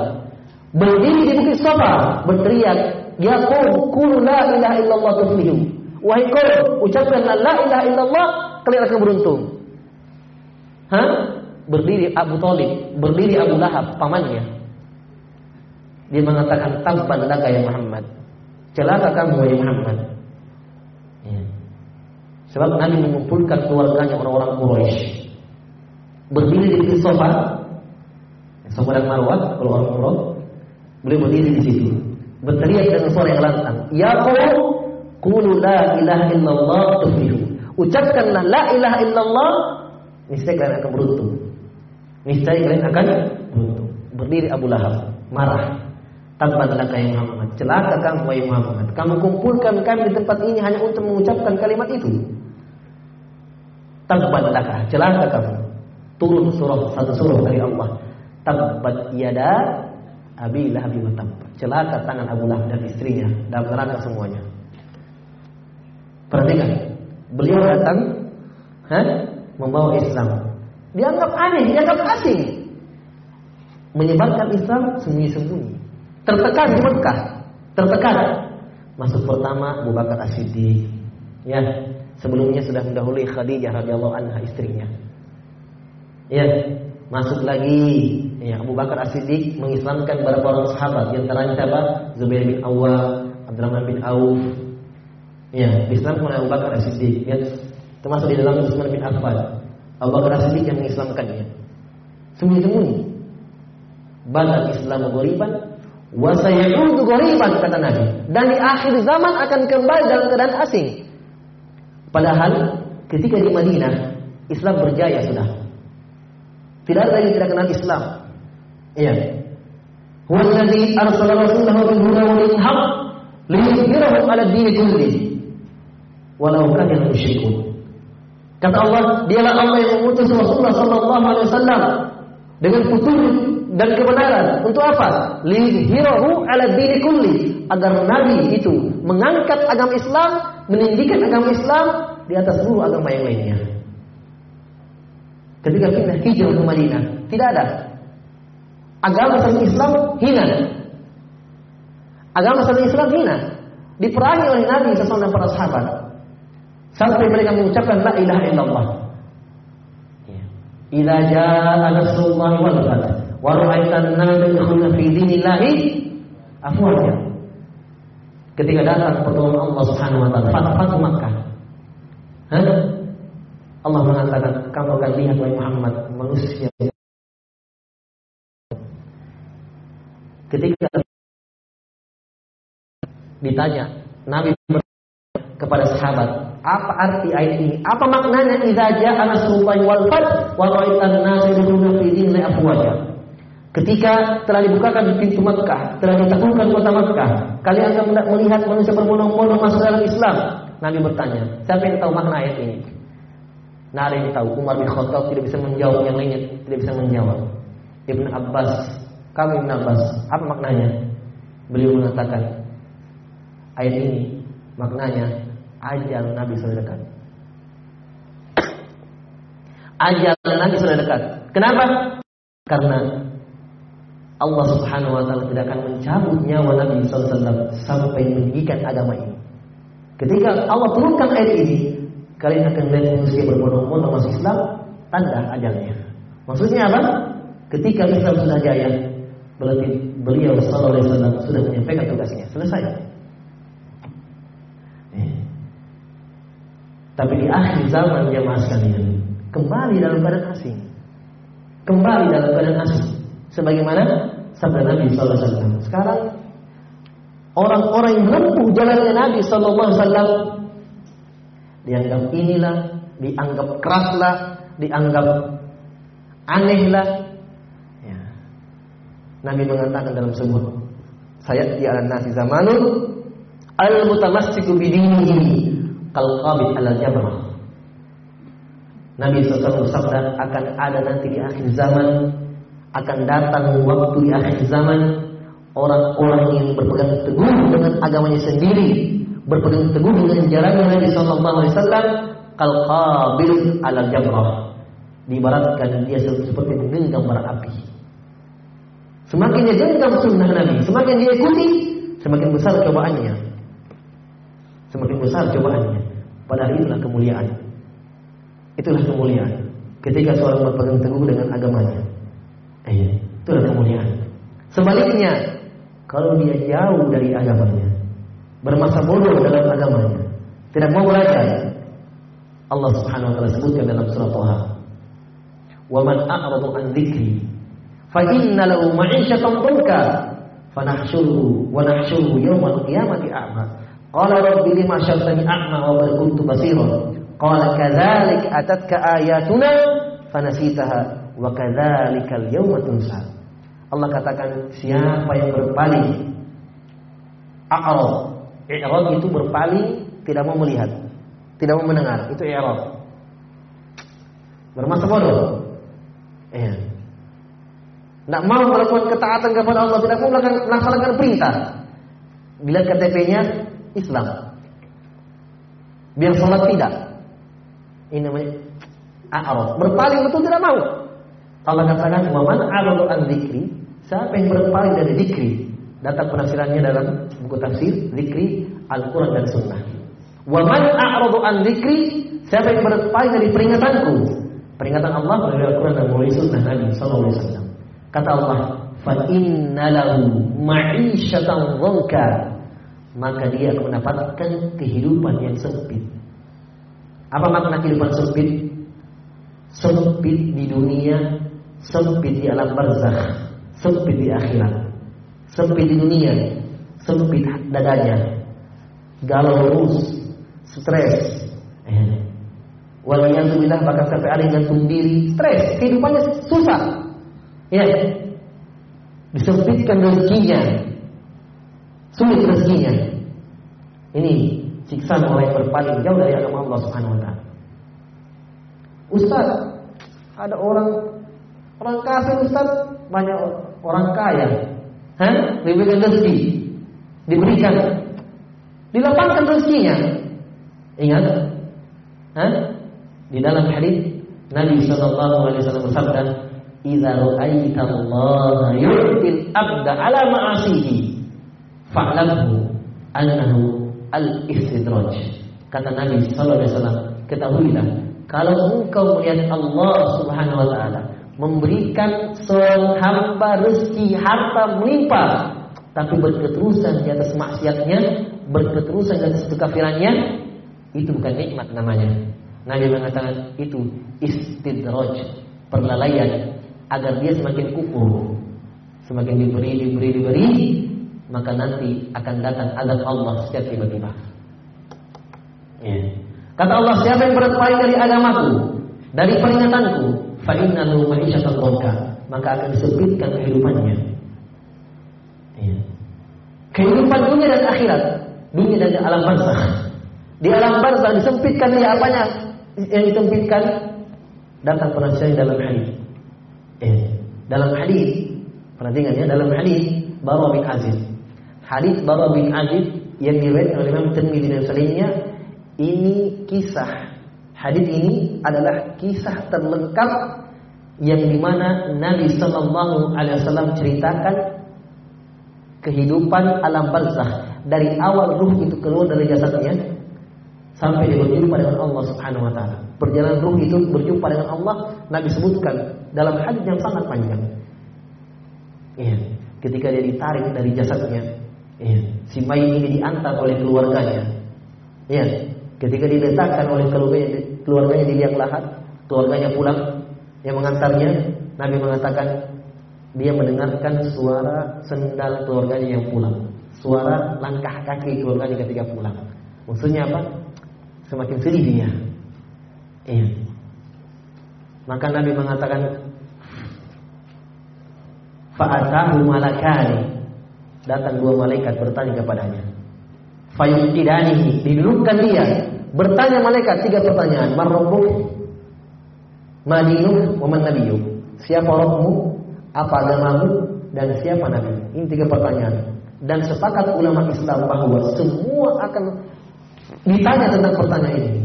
Berdiri di bukit Safa, berteriak, Ya qawm, kulu la ilaha illallah tuflihu. Wahai kaum, ucapkan la ilaha illallah, kalian akan beruntung. Hah? Berdiri Abu Talib, berdiri Abu Lahab, pamannya. Dia mengatakan, tabban laka ya Muhammad. Celaka kamu ya Muhammad. Sebab Nabi mengumpulkan keluarganya orang-orang Quraisy. Berdiri di sofa, sofa dan Marwah, kalau orang Quraisy, beliau berdiri di situ. Berteriak dengan suara yang lantang, "Ya qaum, qulu la ilaha illallah tuflihu." Ucapkanlah la ilaha illallah, niscaya kalian akan beruntung. Niscaya kalian akan beruntung. Berdiri Abu Lahab, marah. Tabbat laka ya Muhammad. Celaka kamu wahai Muhammad. Kamu kumpulkan kami di tempat ini hanya untuk mengucapkan kalimat itu. Tabbat laka, celaka kamu. turun surah satu surah dari Allah. Tabbat yada Abi Lahab. Celaka tangan Abu Lahab dan istrinya dalam neraka semuanya. Perhatikan, beliau datang, ha? membawa Islam. Dianggap aneh, dianggap asing. Menyebarkan Islam sembunyi-sembunyi. Tertekan di Mekah, tertekan. Masuk pertama Abu Bakar As-Siddiq. Ya, sebelumnya sudah mendahului Khadijah radhiyallahu anha istrinya. Ya, masuk lagi ya Abu Bakar As-Siddiq mengislamkan beberapa orang sahabat di antaranya siapa? Zubair bin Awwam, Abdurrahman bin Auf. Ya, Islam oleh Abu Bakar As-Siddiq ya, termasuk di dalam Utsman bin Affan. Abu Bakar As-Siddiq yang mengislamkannya. Sembunyi-sembunyi. Bada Islam ghoriban wa sayaudu ghoriban kata Nabi. Dan di akhir zaman akan kembali dalam keadaan asing. Padahal ketika di Madinah Islam berjaya sudah. Tidak ada yang tidak kenal Islam. Iya. Huwa alladhi arsala rasulahu bil huda wa dinil haqq liyudhhirahu 'ala ad-din kulli. Walau kana musyrikun. Kata Allah, dialah Allah yang mengutus Rasulullah sallallahu alaihi wasallam dengan petunjuk dan kebenaran. Untuk apa? Liyudhhirahu 'ala ad-din kulli, agar nabi itu mengangkat agama Islam, meninggikan agama Islam di atas seluruh agama yang lainnya. Ketika pindah hijrah ke Madinah, tidak ada. Agama selain Islam hina. Agama selain Islam hina. Diperangi oleh Nabi sesuai dan para sahabat. Sampai mereka mengucapkan la ilaha illallah. Idza jaa nasrullahi wal fath wa ra'aitan nasa yadkhuluna fi dinillahi afwaja. Ketika datang pertolongan Allah Subhanahu wa taala, Fathu Makkah. Hah? Allah mengatakan, kamu akan lihat wahai Muhammad manusia. Ketika ditanya, Nabi kepada sahabat, apa arti ayat ini? Apa maknanya idza jaa nasrullahi wal fath wa ra'aitan nasa yadkhuluna fi dinillahi afwaja? Ketika telah dibukakan pintu Makkah, telah ditaklukkan kota Makkah, kalian akan melihat manusia berbondong-bondong masuk dalam Islam. Nabi bertanya, siapa yang tahu makna ayat ini? Ada yang tahu Umar bin Khattab tidak bisa menjawab yang lainnya tidak bisa menjawab. Ibn Abbas, kamu Ibn Abbas, apa maknanya? Beliau mengatakan ayat ini maknanya ajal Nabi sudah dekat. Ajal Nabi sudah dekat. Kenapa? Karena Allah Subhanahu wa taala tidak akan mencabut nyawa Nabi wasallam sampai meninggikan agama ini. Ketika Allah turunkan ayat ini, kalian akan melihat manusia berbondong-bondong masuk Islam, tanda ajalnya. Maksudnya apa? Ketika Islam sudah jaya, berarti beliau sallallahu alaihi wasallam sudah menyampaikan tugasnya, selesai. Tapi di akhir zaman jemaah sekalian, kembali dalam keadaan asing. Kembali dalam keadaan asing. Sebagaimana sabda Nabi sallallahu alaihi wasallam. Sekarang orang-orang yang menempuh jalannya Nabi wasallam dianggap inilah, dianggap keraslah, dianggap anehlah. Ya. Nabi mengatakan dalam sebuah sayat di ala nasi zamanun al mutamassiku bidinihi kal qabid ala jamrah. Nabi SAW bersabda akan ada nanti di akhir zaman akan datang waktu di akhir zaman orang-orang yang berpegang teguh dengan agamanya sendiri berpegang teguh dengan jalannya Nabi Sallallahu Alaihi Wasallam kal qabil ala jamrah diibaratkan dia seperti menggenggam bara api. Semakin dia genggam sunnah Nabi semakin dia ikuti semakin besar cobaannya. Semakin besar cobaannya padahal itulah kemuliaan itulah kemuliaan ketika seorang berpegang teguh dengan agamanya eh, itulah kemuliaan sebaliknya kalau dia jauh dari agamanya bermasa bodoh dalam agamanya, tidak mau belajar. Allah Subhanahu wa taala sebutkan dalam surah Thaha. "Wa man a'radu an dzikri fa inna lahu ma'isyatan dhanka fa nahsyuruhu wa nahsyuruhu yawmal qiyamati a'ma." Qala rabbi lima syartani a'ma wa qad kuntu basira. Qala kadzalik atatka ayatuna fanasitaha wa kadzalikal yawma tunsa. Allah katakan siapa yang berpaling a'rad I'rad itu berpaling, tidak mau melihat, tidak mau mendengar. Itu i'rad. Bermasa bodoh. Ya. Tidak mau melakukan ketaatan kepada Allah, tidak mau melaksanakan perintah. Bila KTP-nya Islam. Biar sholat tidak. Ini namanya a'rad. Berpaling betul tidak mau. Allah katakan, "Waman a'radu an dzikri?" Siapa yang berpaling dari zikri? Datang penafsirannya dalam buku tafsir zikri Al-Qur'an dan Sunnah. Waman a'radu an dzikri? Siapa yang berpaling dari peringatanku? Peringatan Allah melalui Al-Qur'an dan melalui Sunnah Nabi sallallahu alaihi wasallam. Kata Allah, "Fa inna lahu ma'isyatan dhanka." Maka dia akan mendapatkan kehidupan yang sempit. Apa makna kehidupan sempit? Sempit di dunia, sempit di alam barzakh, sempit di akhirat. Sempit di dunia, sempit dadanya. Galau terus, stres. Eh. Waliyahzubillah bahkan sampai ada yang diri, stres, kehidupannya susah. Ya, disempitkan rezekinya, sulit rezekinya. Ini siksa orang yang berpaling jauh dari agama Allah Subhanahu wa taala. Ustaz, ada orang orang kafir Ustaz, banyak orang kaya. Hah? Diberikan rezeki. Diberikan. Dilapangkan rezekinya. Ingat? Hah? Di dalam hadis Nabi sallallahu alaihi wasallam bersabda, "Idza ra'aita Allah yu'til abda ala ma'asihi, fa'lamhu annahu al-istidraj." Kata Nabi sallallahu alaihi wasallam, ketahuilah kalau engkau melihat Allah Subhanahu wa taala memberikan seorang hamba rezeki harta melimpah tapi berketerusan di atas maksiatnya, berketerusan di atas kekafirannya, itu bukan nikmat namanya. Nabi mengatakan itu istidraj, perlalaian agar dia semakin kufur. Semakin diberi, diberi, diberi, maka nanti akan datang azab Allah setiap tiba-tiba. Ya. Kata Allah, siapa yang berpaling dari agamaku, dari peringatanku, fa innahu ma'isyatan maka akan disempitkan kehidupannya. Ya. Kehidupan dunia dan akhirat, dunia dan alam barzakh. Di alam barzakh disempitkan dia apanya? yang ditempatkan datang penasihat dalam hadis. Eh, dalam hadis, perhatikan ya, dalam hadis Bara bin Aziz. Hadis Bara bin Aziz yang diriwayatkan oleh Imam Tirmidzi dan selainnya ini kisah. Hadis ini adalah kisah terlengkap yang di mana Nabi Sallallahu Alaihi Wasallam ceritakan kehidupan alam barzah dari awal ruh itu keluar dari jasadnya sampai dia berjumpa dengan Allah Subhanahu wa taala. Perjalanan ruh itu berjumpa dengan Allah Nabi sebutkan dalam hadis yang sangat panjang. Iya, ketika dia ditarik dari jasadnya, iya, si mayit ini diantar oleh keluarganya. Iya, ketika diletakkan oleh keluarganya, keluarganya di liang lahat, keluarganya pulang yang mengantarnya, Nabi mengatakan dia mendengarkan suara sendal keluarganya yang pulang, suara langkah kaki keluarganya ketika pulang. Maksudnya apa? semakin sedih dia. Iya. Maka Nabi mengatakan Fa'atahu malakani Datang dua malaikat bertanya kepadanya. Fayuqidanihi Didudukkan dia. Bertanya malaikat tiga pertanyaan. Marrobuk Madinuk Waman nabiyuk? Siapa rohmu Apa agamamu? Dan siapa nabi? Ini tiga pertanyaan. Dan sepakat ulama Islam bahwa Semua akan ditanya tentang pertanyaan ini.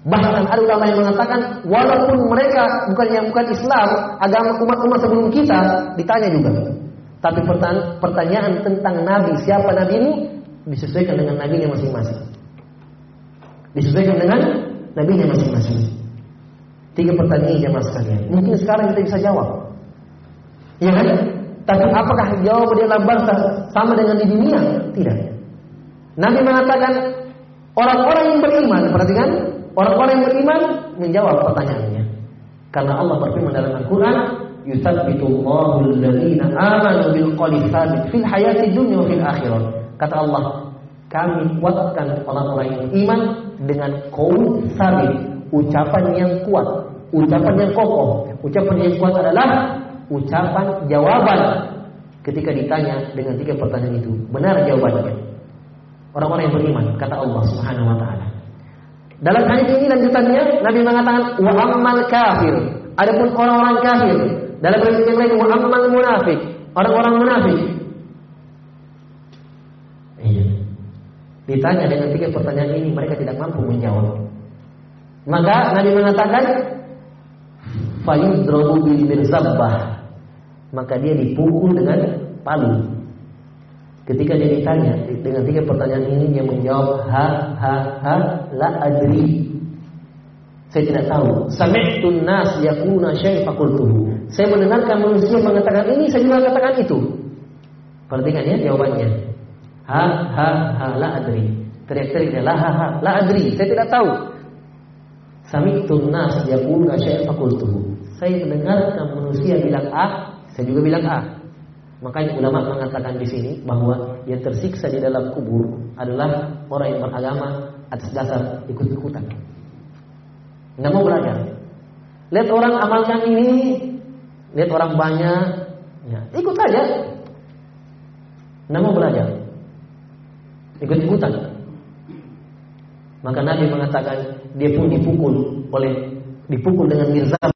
Bahkan ada ulama yang mengatakan walaupun mereka bukan yang bukan Islam, agama umat-umat sebelum kita ditanya juga. Tapi pertanyaan tentang Nabi, siapa Nabi ini disesuaikan dengan nabinya masing-masing. Disesuaikan dengan nabinya masing-masing. Tiga pertanyaan jamaah sekalian. Mungkin sekarang kita bisa jawab. Ya kan? Tapi apakah jawab dia bangsa sama dengan di dunia? Tidak. Nabi mengatakan Orang-orang yang beriman, perhatikan, orang-orang yang beriman menjawab pertanyaannya. Karena Allah berfirman dalam Al-Qur'an, "Yusabbitu Allahu alladziina bil fil hayati dunya wa fil akhirah." Kata Allah, kami kuatkan orang-orang yang iman dengan qaul sabit, ucapan yang kuat, ucapan yang kokoh. Ucapan yang kuat adalah ucapan jawaban ketika ditanya dengan tiga pertanyaan itu. Benar jawabannya orang-orang yang beriman kata Allah Subhanahu wa taala. Dalam hadis ini lanjutannya Nabi mengatakan wa ammal kafir Adapun orang-orang kafir dalam riwayat yang lain muammal munafik, orang-orang munafik. Iya. Ditanya dengan tiga pertanyaan ini mereka tidak mampu menjawab. Maka Nabi mengatakan fayudrabu bil mirzabbah. Maka dia dipukul dengan palu. Ketika dia ditanya dengan tiga pertanyaan ini dia menjawab ha ha ha la adri. Saya tidak tahu. Sami'tun nas yakuna syai' faqultuhu. Saya mendengarkan manusia mengatakan ini, saya juga katakan itu. Perhatikan ya jawabannya. Ha ha ha la adri. Teriak-teriak la ha ha la adri. Saya tidak tahu. Sami'tun nas yakuna syai' faqultuhu. Saya mendengarkan manusia bilang A, saya juga bilang A. Makanya ulama mengatakan di sini bahwa yang tersiksa di dalam kubur adalah orang yang beragama atas dasar ikut-ikutan. Nggak mau belajar. Lihat orang amalkan ini, lihat orang banyak, ya, ikut saja. Mau belajar. Ikut-ikutan. Maka Nabi mengatakan dia pun dipukul oleh dipukul dengan mirzab.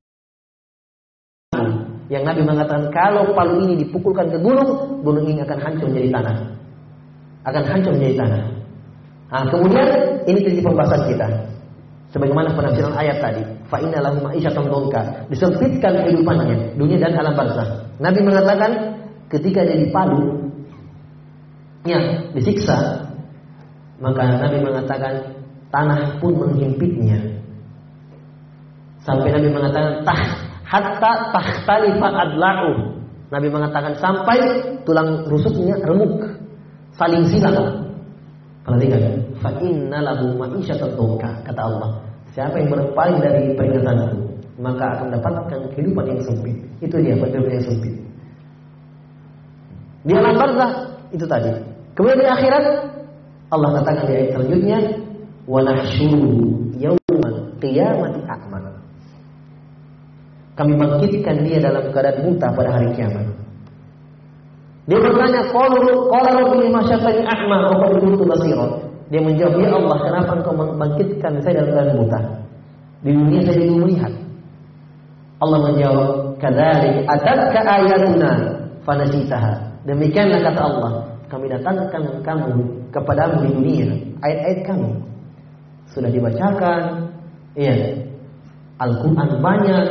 Yang Nabi mengatakan kalau palu ini dipukulkan ke gunung, gunung ini akan hancur menjadi tanah. Akan hancur menjadi tanah. Nah, kemudian ini jadi pembahasan kita. Sebagaimana penafsiran ayat tadi, fa ma'isyatan. Disempitkan kehidupannya, dunia dan alam barzah. Nabi mengatakan ketika dia dipalu, ya, disiksa, maka Nabi mengatakan tanah pun menghimpitnya. Sampai Nabi mengatakan tah hatta tahtalifa adla'u. Nabi mengatakan sampai tulang rusuknya remuk, saling silang. Perhatikan, fa inna lahu ma'isyatan kata Allah. Siapa yang berpaling dari peringatanku, maka akan mendapatkan kehidupan yang sempit. Itu dia kehidupan yang sempit. Di alam barzah itu tadi. Kemudian di akhirat Allah katakan di ayat selanjutnya, "Wa nahsyuru yaumal qiyamati a'ma." Kami bangkitkan dia dalam keadaan buta pada hari kiamat. Dia bertanya, "Qalu qala rabbi lima syafani a'ma wa qad kuntu basira?" Dia menjawab, "Ya Allah, kenapa Engkau membangkitkan saya dalam keadaan buta? Di dunia saya dulu melihat." Allah menjawab, "Kadzalik atatka ayatuna fanasitaha." Demikianlah kata Allah, kami datangkan kamu kepadamu di dunia, ayat-ayat kami sudah dibacakan, iya. Al-Quran banyak,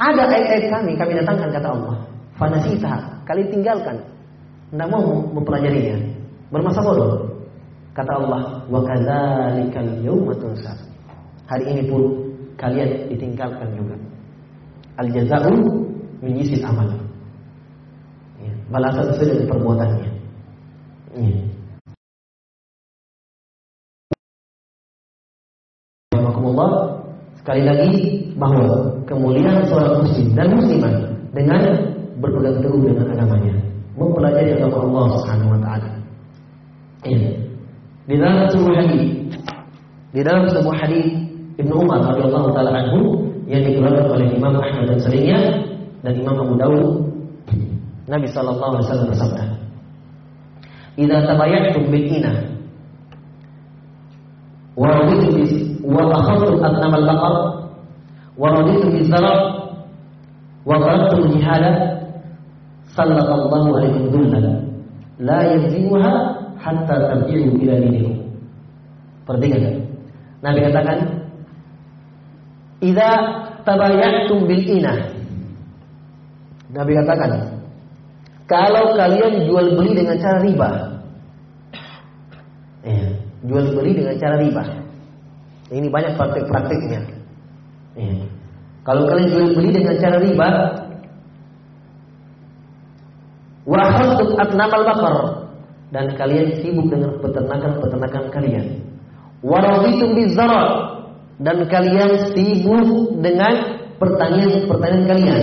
ada ayat-ayat kami, kami datangkan kata Allah. Fanasita, kalian tinggalkan. Tidak mau mempelajarinya. Bermasa bodoh. Kata Allah, wa kadzalikal yauma tunsa. Hari ini pun kalian ditinggalkan juga. Al jazau min amal. Ya, balasan sesuai dengan perbuatannya. Ya. Sekali lagi bahwa kemuliaan seorang muslim dan muslimah dengan berpegang teguh dengan agamanya, mempelajari agama Allah Subhanahu wa taala. Ini. Dalam sebuah hadis, di dalam sebuah hadis Ibnu Umar radhiyallahu taala anhu yang dikeluarkan oleh Imam Ahmad dan selainnya dan Imam Abu Dawud Nabi sallallahu alaihi wasallam bersabda "Idza tabayyatum bil ina wa raditu wa akhadtum atnamal baqar ورضيت بالزرع وطلبت الجهاد سلط الله عليكم ذلا لا يزيغها hatta tarji'u ila dinikum. Perhatikan. Nabi katakan, "Idza tabayatum bil ina." Nabi katakan, kalau kalian jual beli dengan cara riba. Ya, jual beli dengan cara riba. Ini banyak praktik-praktiknya. Ya. Kalau kalian jual beli dengan cara riba, wa atnamal bakar dan kalian sibuk dengan peternakan-peternakan kalian. Wa raditum bizara dan kalian sibuk dengan pertanian-pertanian kalian.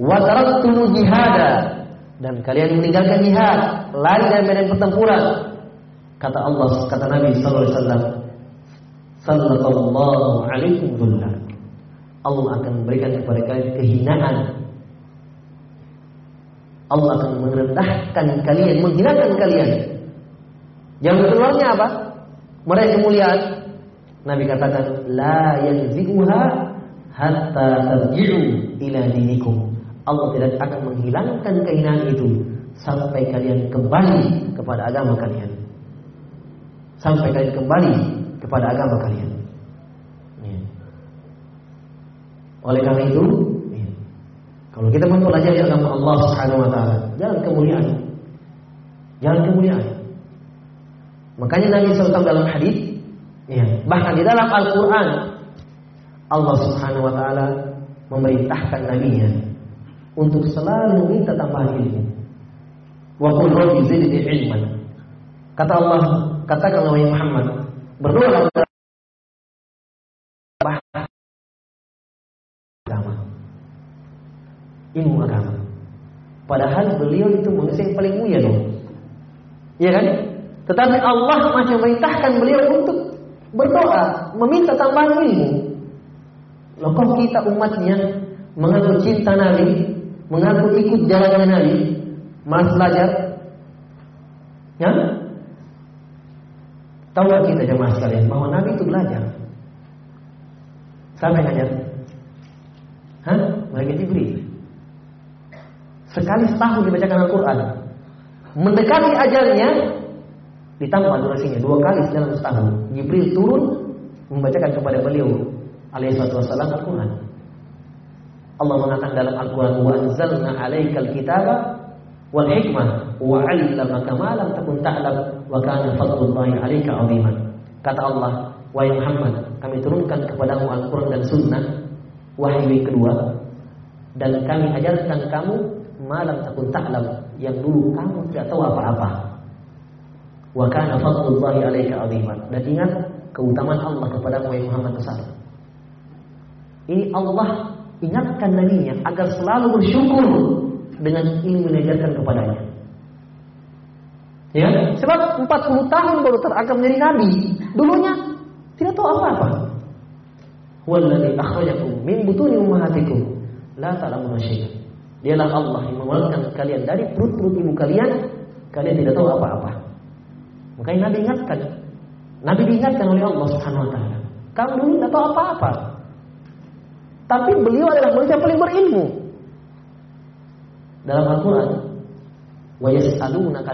Wa taraktum jihada dan kalian meninggalkan jihad, lari dari medan pertempuran. Kata Allah, kata Nabi sallallahu alaihi wasallam, sallallahu alaikum dhullan. Allah akan memberikan kepada kalian kehinaan. Allah akan merendahkan kalian, menghinakan kalian. Yang keluarnya apa? Meraih kemuliaan. Nabi katakan, la yanzi'uha hatta tarji'u ila dinikum. Allah tidak akan menghilangkan keinginan itu sampai kalian kembali kepada agama kalian. Sampai kalian kembali kepada agama kalian. Ya. Oleh karena itu. Kalau kita mempelajari agama Allah Subhanahu wa taala, jalan kemuliaan. Jalan kemuliaan. Makanya Nabi SAW dalam hadis, ya, bahkan di dalam Al-Quran, Allah Subhanahu Wa Taala memerintahkan nabinya untuk selalu meminta tambahan ilmu. Wa qul rabbi zidni ilman. Kata Allah, katakan oleh Muhammad, berdoa agama. Ilmu agama. Padahal beliau itu manusia yang paling mulia dong. Iya kan? Tetapi Allah masih memerintahkan beliau untuk berdoa, meminta tambahan ilmu. Loh kita umatnya mengaku cinta Nabi, mengaku ikut jalannya Nabi, malas belajar? Ya? Tahu kita jemaah sekalian bahwa Nabi itu belajar. Yang ngajar? Hah? Malaikat Jibril. Sekali setahun dibacakan Al-Quran. Mendekati ajalnya, ditambah durasinya dua kali dalam setahun. Jibril turun membacakan kepada beliau alaihi wassalam Al-Quran. Allah mengatakan dalam Al-Quran wa anzalna 'alaikal kitaba wal hikmah wa 'allamaka ma lam takun ta'lam wa kana fadlullahi 'alaika 'aziman. Kata Allah, wahai Muhammad, kami turunkan kepadamu Al-Quran dan Sunnah wahyu kedua dan kami ajarkan kamu malam takun ta'lam yang dulu kamu tidak tahu apa-apa. Wa kana fadlullahi 'alaika 'aziman. Dan ingat keutamaan Allah kepada Muhammad SAW. Ini Allah ingatkan nabinya agar selalu bersyukur dengan ilmu diajarkan kepadanya. Ya, sebab 40 tahun baru terangkat menjadi nabi. Dulunya tidak tahu apa-apa. Walladzi akhrajakum min butuni ummahatikum la ta'lamuna syai'an. Dialah Allah yang mengeluarkan kalian dari perut-perut ibu kalian, kalian tidak tahu apa-apa. Makanya Nabi ingatkan. Nabi diingatkan oleh Allah Subhanahu wa taala. Kamu dulu tidak tahu apa-apa. Tapi beliau adalah manusia paling berilmu. Dalam Al-Quran, wa yas'alunaka.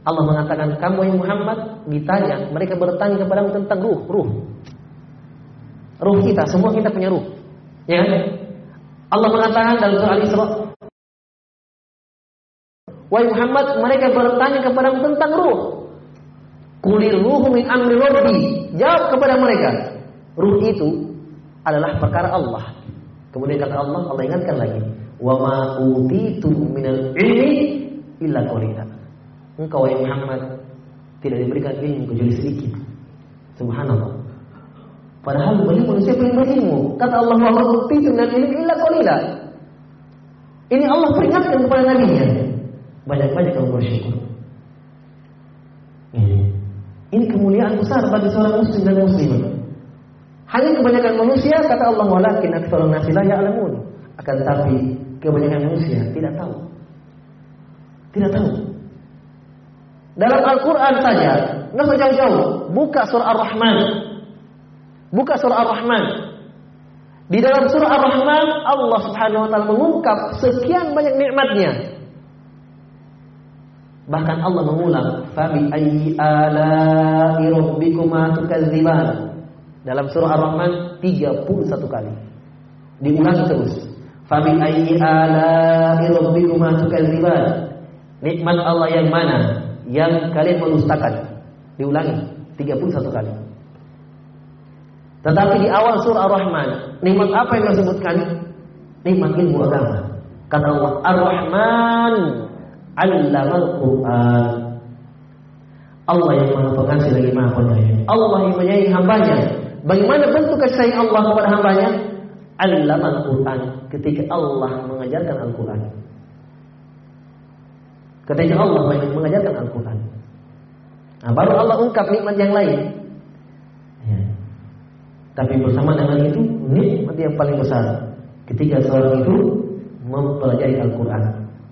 Allah mengatakan kamu yang Muhammad ditanya, mereka bertanya kepadamu tentang ruh, ruh. Ruh kita, semua kita punya ruh. Ya. Allah mengatakan dalam surah Al-Isra, Wahai Muhammad, mereka bertanya kepadamu tentang ruh. Kulir ruh min amri rabbi. Jawab kepada mereka. Ruh itu adalah perkara Allah. Kemudian kata Allah, Allah ingatkan lagi, "Wa ma utitum minal ilmi illa qalila." Engkau wahai Muhammad tidak diberikan ilmu kecuali sedikit. Subhanallah. Padahal beliau manusia paling berilmu. Kata Allah, "Wa ma utitum minal ilmi qalila." Ini Allah peringatkan kepada nabinya. Banyak-banyak kamu bersyukur. Ini. Ini kemuliaan besar bagi seorang muslim dan muslimah. Hanya kebanyakan manusia kata Allah walakin aktsarun nasi la ya'lamun. Akan tapi kebanyakan manusia tidak tahu. Tidak tahu. Dalam Al-Qur'an saja, enggak jauh-jauh, buka surah Ar-Rahman. Buka surah Ar-Rahman. Di dalam surah Ar-Rahman Allah Subhanahu wa taala mengungkap sekian banyak nikmatnya. Bahkan Allah mengulang, "Fabi ayyi ala'i rabbikuma tukadziban." Dalam surah Ar-Rahman 31 kali. Diulang terus. Fabi ayyi ala'i rabbikuma tukadziban. Nikmat Allah yang mana yang kalian mendustakan? Diulangi 31 kali. Tetapi di awal surah Ar-Rahman, nikmat apa yang disebutkan? Nikmat ilmu agama. Kata Allah, Ar-Rahman Allamal Quran. Allah yang maha pengasih lagi maha penyayang. Allah yang menyayangi hambanya. Bagaimana bentuk kasih Allah kepada hambanya? Allamal Quran. Ketika Allah mengajarkan Al-Quran. Ketika Allah mengajarkan Al-Quran. Nah, baru Allah ungkap nikmat yang lain. Tapi bersama dengan itu nikmat yang paling besar ketika seorang itu mempelajari Al-Quran.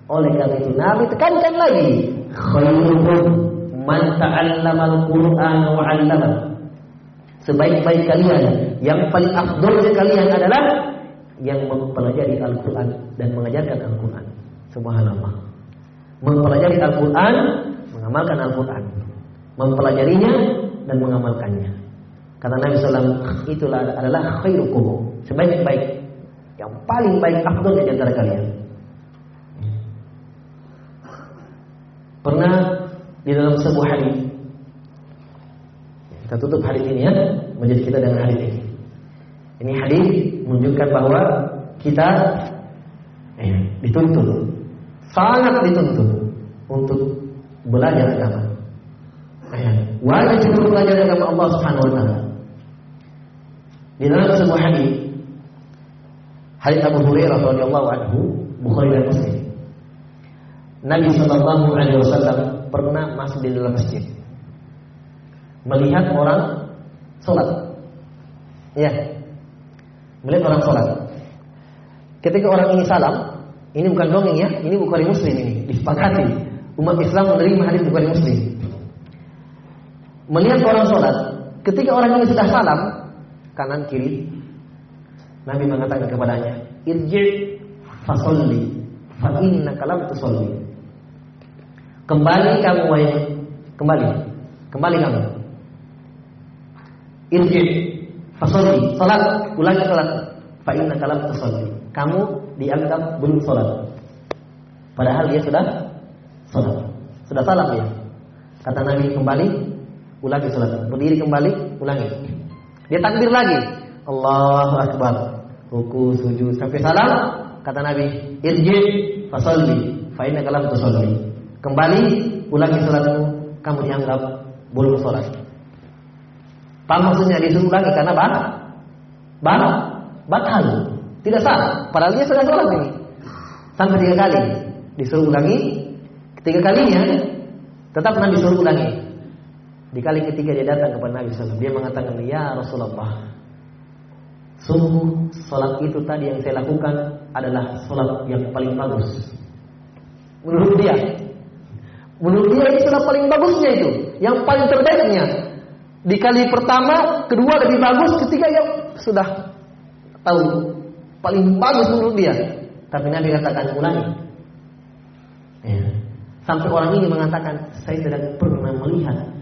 Oleh karena itu Nabi tekankan lagi, khairukum man ta'allama al-Qur'an wa 'allama. Sebaik-baik kalian, yang paling afdolnya kalian adalah yang mempelajari Al-Quran dan mengajarkan Al-Quran. Subhanallah. Mempelajari Al-Quran, mengamalkan Al-Quran. Mempelajarinya dan mengamalkannya. Kata Nabi SAW, itulah adalah khairukum. Sebaik-baik. Yang paling baik afdolnya di antara kalian. Pernah di dalam sebuah hadis kita tutup hadis ini ya, menjadi kita dengan hadis ini. Ini hadis menunjukkan bahwa kita eh, dituntut, sangat dituntut untuk belajar agama. Eh, wajib belajar agama Allah Subhanahu wa taala. Di dalam sebuah hadis hadis Abu Hurairah radhiyallahu anhu, Bukhari dan Muslim. Nabi Shallallahu Alaihi Wasallam pernah masuk di dalam masjid, melihat orang sholat. Ya, melihat orang sholat. Ketika orang ini salam, ini bukan dongeng ya, ini Bukhari Muslim ini, disepakati. Umat Islam menerima hadis Bukhari Muslim. Melihat orang sholat, ketika orang ini sudah salam, kanan kiri, Nabi mengatakan kepadanya, Irji fasolli, fa inna kalam tusolli. Kembali kamu wahai kembali, kembali kamu. Irji Fasolli, salat, ulangi salat. Fa inna kalam tusalli. Kamu dianggap belum salat. Padahal dia sudah salat. Sudah salam dia. Kata Nabi kembali, ulangi salat. Berdiri kembali, ulangi. Dia takbir lagi. Allahu akbar. Ruku, sujud sampai salam. Kata Nabi, irji fasolli. Fa inna kalam tusalli. Kembali, ulangi salatmu. Kamu dianggap belum salat. Apa maksudnya disuruh ulangi karena bah, bah, batal, tidak sah. Padahal dia sudah sholat ini sampai tiga kali disuruh ulangi. Ketiga kalinya tetap Nabi suruh ulangi. Di kali ketiga dia datang kepada Nabi SAW. Dia mengatakan, Ya Rasulullah, sungguh sholat itu tadi yang saya lakukan adalah sholat yang paling bagus. Menurut dia, menurut dia itu sholat paling bagusnya itu, yang paling terbaiknya. Di kali pertama, kedua lebih bagus, ketiga yang sudah tahu paling bagus menurut dia. Tapi Nabi katakan ulangi. Ya. Sampai orang ini mengatakan, saya tidak pernah melihat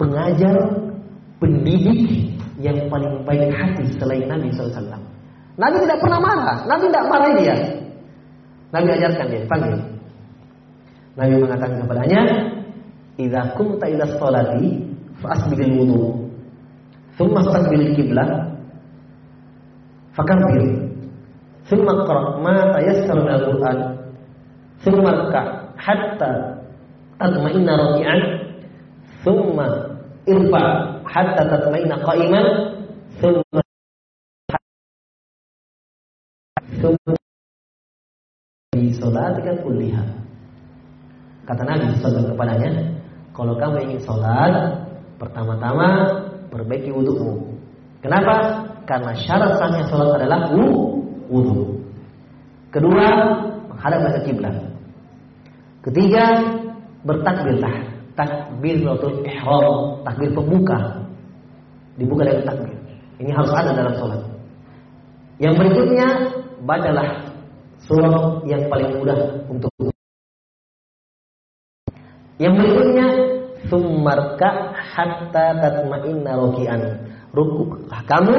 pengajar, pendidik yang paling baik hati selain Nabi SAW. Nabi tidak pernah marah, Nabi tidak marah dia. Nabi ajarkan dia, panggil. Nabi mengatakan kepadanya, "Idza kumta ila sholati fa'asbighil wudu, thumma istaqbil qiblah, fakabbir, thumma qra' ma tayassara min al-Qur'an, thumma ka hatta tatma'inna raki'an." Thumma irfa hatta tatmaina qa'iman thumma di sholat kan kulihat. Kata Nabi sallallahu kepadanya, kalau kamu ingin sholat, pertama-tama perbaiki wudhumu. Kenapa? Karena syarat sahnya sholat adalah wudhu. Kedua, menghadap ke kiblat. Ketiga, bertakbirlah. Takbiratul ihram, takbir pembuka. Dibuka dengan takbir. Ini harus ada dalam sholat. Yang berikutnya, bacalah surah yang paling mudah untuk yang berikutnya Summarka hatta tatma'inna rokian. Rukuklah kamu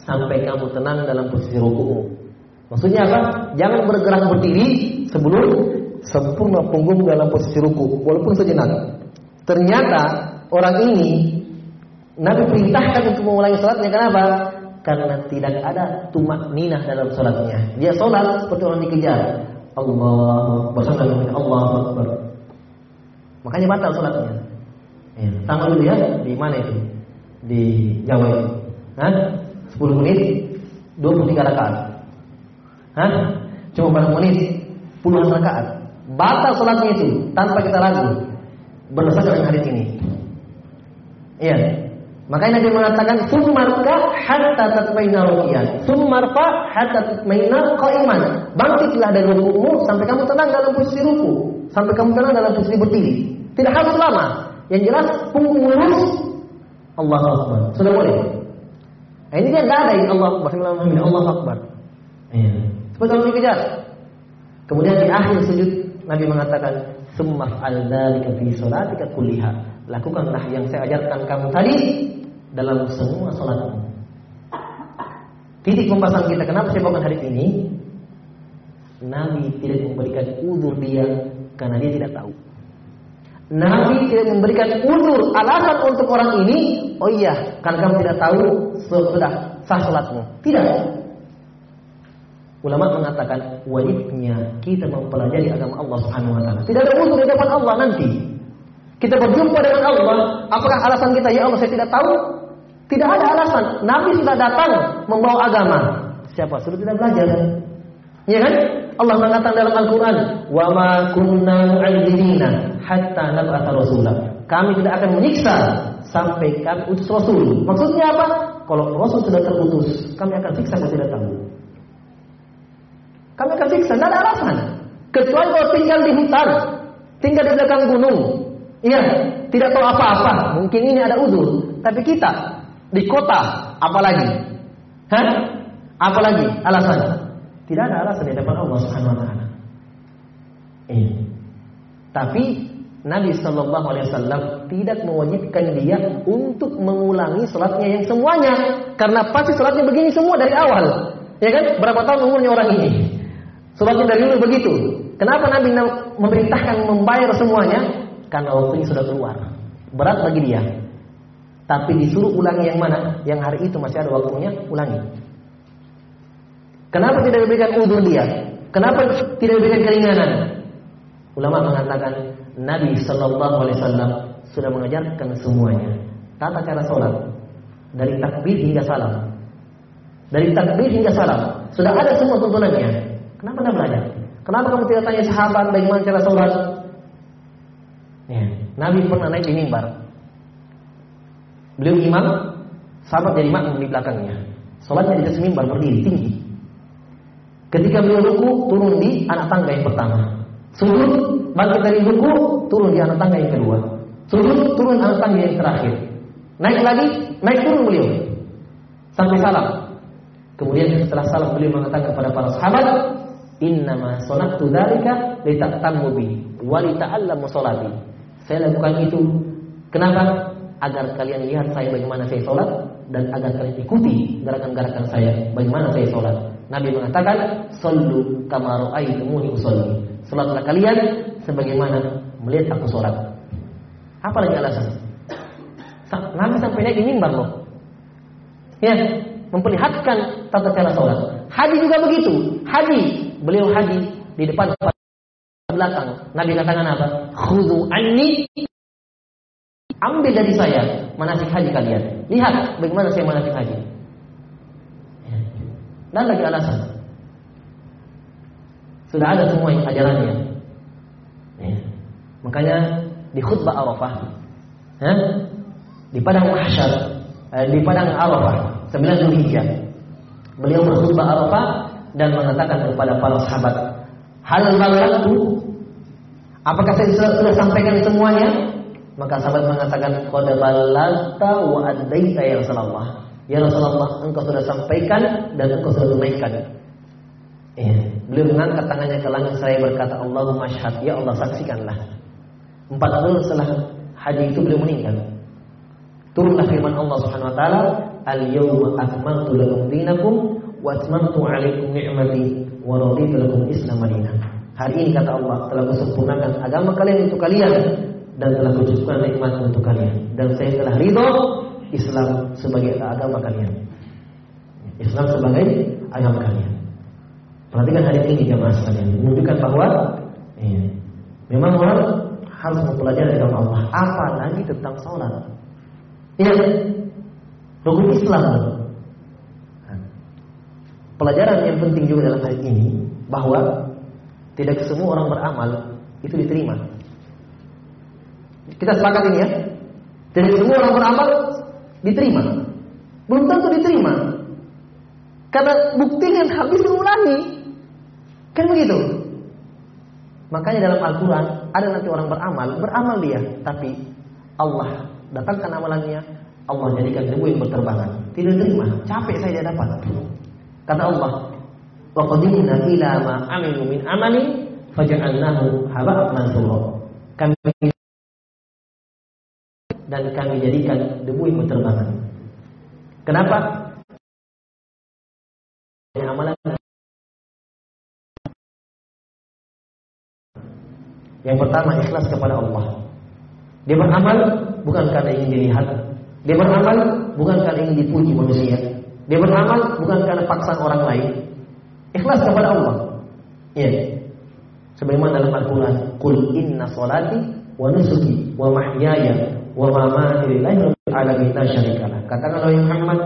sampai kamu tenang dalam posisi ruku'mu. Maksudnya apa? Jangan bergerak berdiri sebelum sempurna punggung dalam posisi ruku, walaupun sejenak. Ternyata orang ini Nabi perintahkan untuk mengulangi sholatnya kenapa? Karena tidak ada tumak ninah dalam sholatnya. Dia sholat seperti orang dikejar. Allah bersama Allah Akbar. Makanya batal sholatnya. Ya, sama dulu ya, di mana itu? Di Jawa itu. Hah? 10 menit, 23 rakaat. Hah? Cuma berapa menit, puluhan rakaat. Batal sholatnya itu, tanpa kita ragu. Berdasarkan hadis ini. Iya. Makanya Nabi mengatakan summarka hatta tatmaina rukian. Summarfa hatta tatmaina qaiman. Bangkitlah dari rukumu sampai kamu tenang dalam posisi ruku, sampai kamu tenang dalam posisi berdiri. Tidak harus lama. Yang jelas punggung lurus, Allah Akbar. Sudah boleh. Nah, ini dia ada yang Allah Akbar. Allah Akbar. Iya. Seperti kalau dikejar. Kemudian di akhir sujud Nabi mengatakan, "Summa fa'al dzalika fi salatika kulliha." Lakukanlah yang saya ajarkan kamu tadi dalam semua salatmu. Titik pembahasan kita kenapa saya bawakan hadis ini? Nabi tidak memberikan udur dia karena dia tidak tahu. Nabi tidak memberikan udur alasan untuk orang ini. Oh iya, karena kamu tidak tahu sudah sah salatmu. Tidak. Ulama mengatakan wajibnya kita mempelajari agama Allah Subhanahu wa taala. Tidak ada udur di depan Allah nanti. Kita berjumpa dengan Allah, apakah alasan kita ya Allah saya tidak tahu? Tidak ada alasan. Nabi sudah datang membawa agama. Siapa sudah tidak belajar? Ya kan? Allah mengatakan dalam Al-Qur'an, "Wa ma kunna mu'adzibina hatta nab'atha rasula." Kami tidak akan menyiksa sampai kami utus rasul. Maksudnya apa? Kalau rasul sudah terutus, kami akan siksa kalau tidak tahu. Kami akan siksa, tidak ada alasan. Kecuali kalau tinggal di hutan, tinggal di belakang gunung. Iya, tidak tahu apa-apa. Mungkin ini ada udur. Tapi kita di kota, apalagi? Hah? Apalagi alasan? Tidak ada alasan di depan Allah Subhanahu wa taala. Iya. Tapi Nabi Shallallahu Alaihi Wasallam tidak mewajibkan dia untuk mengulangi sholatnya yang semuanya, karena pasti sholatnya begini semua dari awal, ya kan? Berapa tahun umurnya orang ini? Sholatnya dari dulu begitu. Kenapa Nabi memerintahkan membayar semuanya? Karena waktunya sudah keluar. Berat bagi dia. Tapi disuruh ulangi yang mana? Yang hari itu masih ada waktunya, ulangi. Kenapa tidak diberikan udur dia? Kenapa tidak diberikan keringanan? Ulama mengatakan Nabi Shallallahu Alaihi Wasallam sudah mengajarkan semuanya. Tata cara sholat dari takbir hingga salam. Dari takbir hingga salam sudah ada semua tuntunannya. Kenapa tidak belajar? Kenapa kamu tidak tanya sahabat bagaimana cara sholat? Ya, Nabi pernah naik di mimbar. Beliau imam, sahabat jadi makmum di belakangnya. Sholatnya di atas mimbar berdiri tinggi. Ketika beliau ruku, turun di anak tangga yang pertama. Sujud, bangkit dari ruku, turun di anak tangga yang kedua. Sujud, turun anak tangga yang terakhir. Naik lagi, naik turun beliau. Sampai salam. Kemudian setelah salam beliau mengatakan kepada para sahabat, Innama sonatu dzalika litaqtammu bi wa lita'allamu sholati. Saya lakukan itu kenapa? Agar kalian lihat saya bagaimana saya sholat dan agar kalian ikuti gerakan-gerakan saya bagaimana saya sholat. Nabi mengatakan, "Sallu kama ra'aitumuni usolli." Salatlah kalian sebagaimana melihat aku sholat. Apa lagi alasan? Nabi sampai naik di mimbar loh. Ya, memperlihatkan tata cara sholat. Haji juga begitu. Haji, beliau haji di depan belakang. Nabi katakan apa? Khudu anni ambil dari saya manasik haji kalian. Lihat bagaimana saya manasik haji. Dan lagi alasan. Sudah ada semua yang ajarannya. Ya. Makanya di khutbah Arafah, ya, di padang mahsyar, eh, di padang Arafah, 9 Zulhijjah. Beliau berkhutbah Arafah dan mengatakan kepada para sahabat, "Hal balagtu? Apakah saya sudah, sudah sampaikan semuanya?" Maka sahabat mengatakan, "Qad balagta wa addaita ya Rasulullah." Ya Rasulullah, engkau sudah sampaikan dan engkau sudah tunaikan. Ya. Beliau mengangkat tangannya ke langit saya berkata, Allahumma syahad, ya Allah saksikanlah. Empat tahun setelah haji itu beliau meninggal. Turunlah firman Allah Subhanahu wa taala, "Al-yawma akmaltu lakum dinakum wa atmamtu 'alaikum ni'mati wa raditu lakum Islam madinah." Hari ini kata Allah telah kusempurnakan agama kalian untuk kalian dan telah kucukupkan nikmat untuk kalian dan saya telah ridho Islam sebagai agama kalian. Islam sebagai agama kalian. Perhatikan hari ini jamaah sekalian menunjukkan bahwa iya, memang orang harus mempelajari agama Allah. Apalagi tentang sholat. Iya, rukun Islam. Pelajaran yang penting juga dalam hal ini bahwa tidak semua orang beramal itu diterima. Kita sepakat ini ya. Tidak semua orang beramal diterima. Belum tentu diterima. Karena buktinya habis mengulangi. Kan begitu. Makanya dalam Al-Quran ada nanti orang beramal, beramal dia, tapi Allah datangkan amalannya, Allah jadikan debu yang berterbangan. Tidak terima, capek saya dapat. Kata Allah, "Wa qadimna ila ma amilu min amali faj'alnahu haba'an mansura." Kami dan kami jadikan debu yang berterbangan. Kenapa? Amalan Yang pertama ikhlas kepada Allah. Dia beramal bukan karena ingin dilihat. Dia beramal bukan karena ingin dipuji manusia. Dia beramal bukan karena paksaan orang lain. Ikhlas kepada Allah. Ya. Sebagaimana dalam Al-Quran, Qul inna salati wa nusuki wa mahyaya wa mamati lillahi rabbil alamin la syarikalah. Katakanlah ya Muhammad,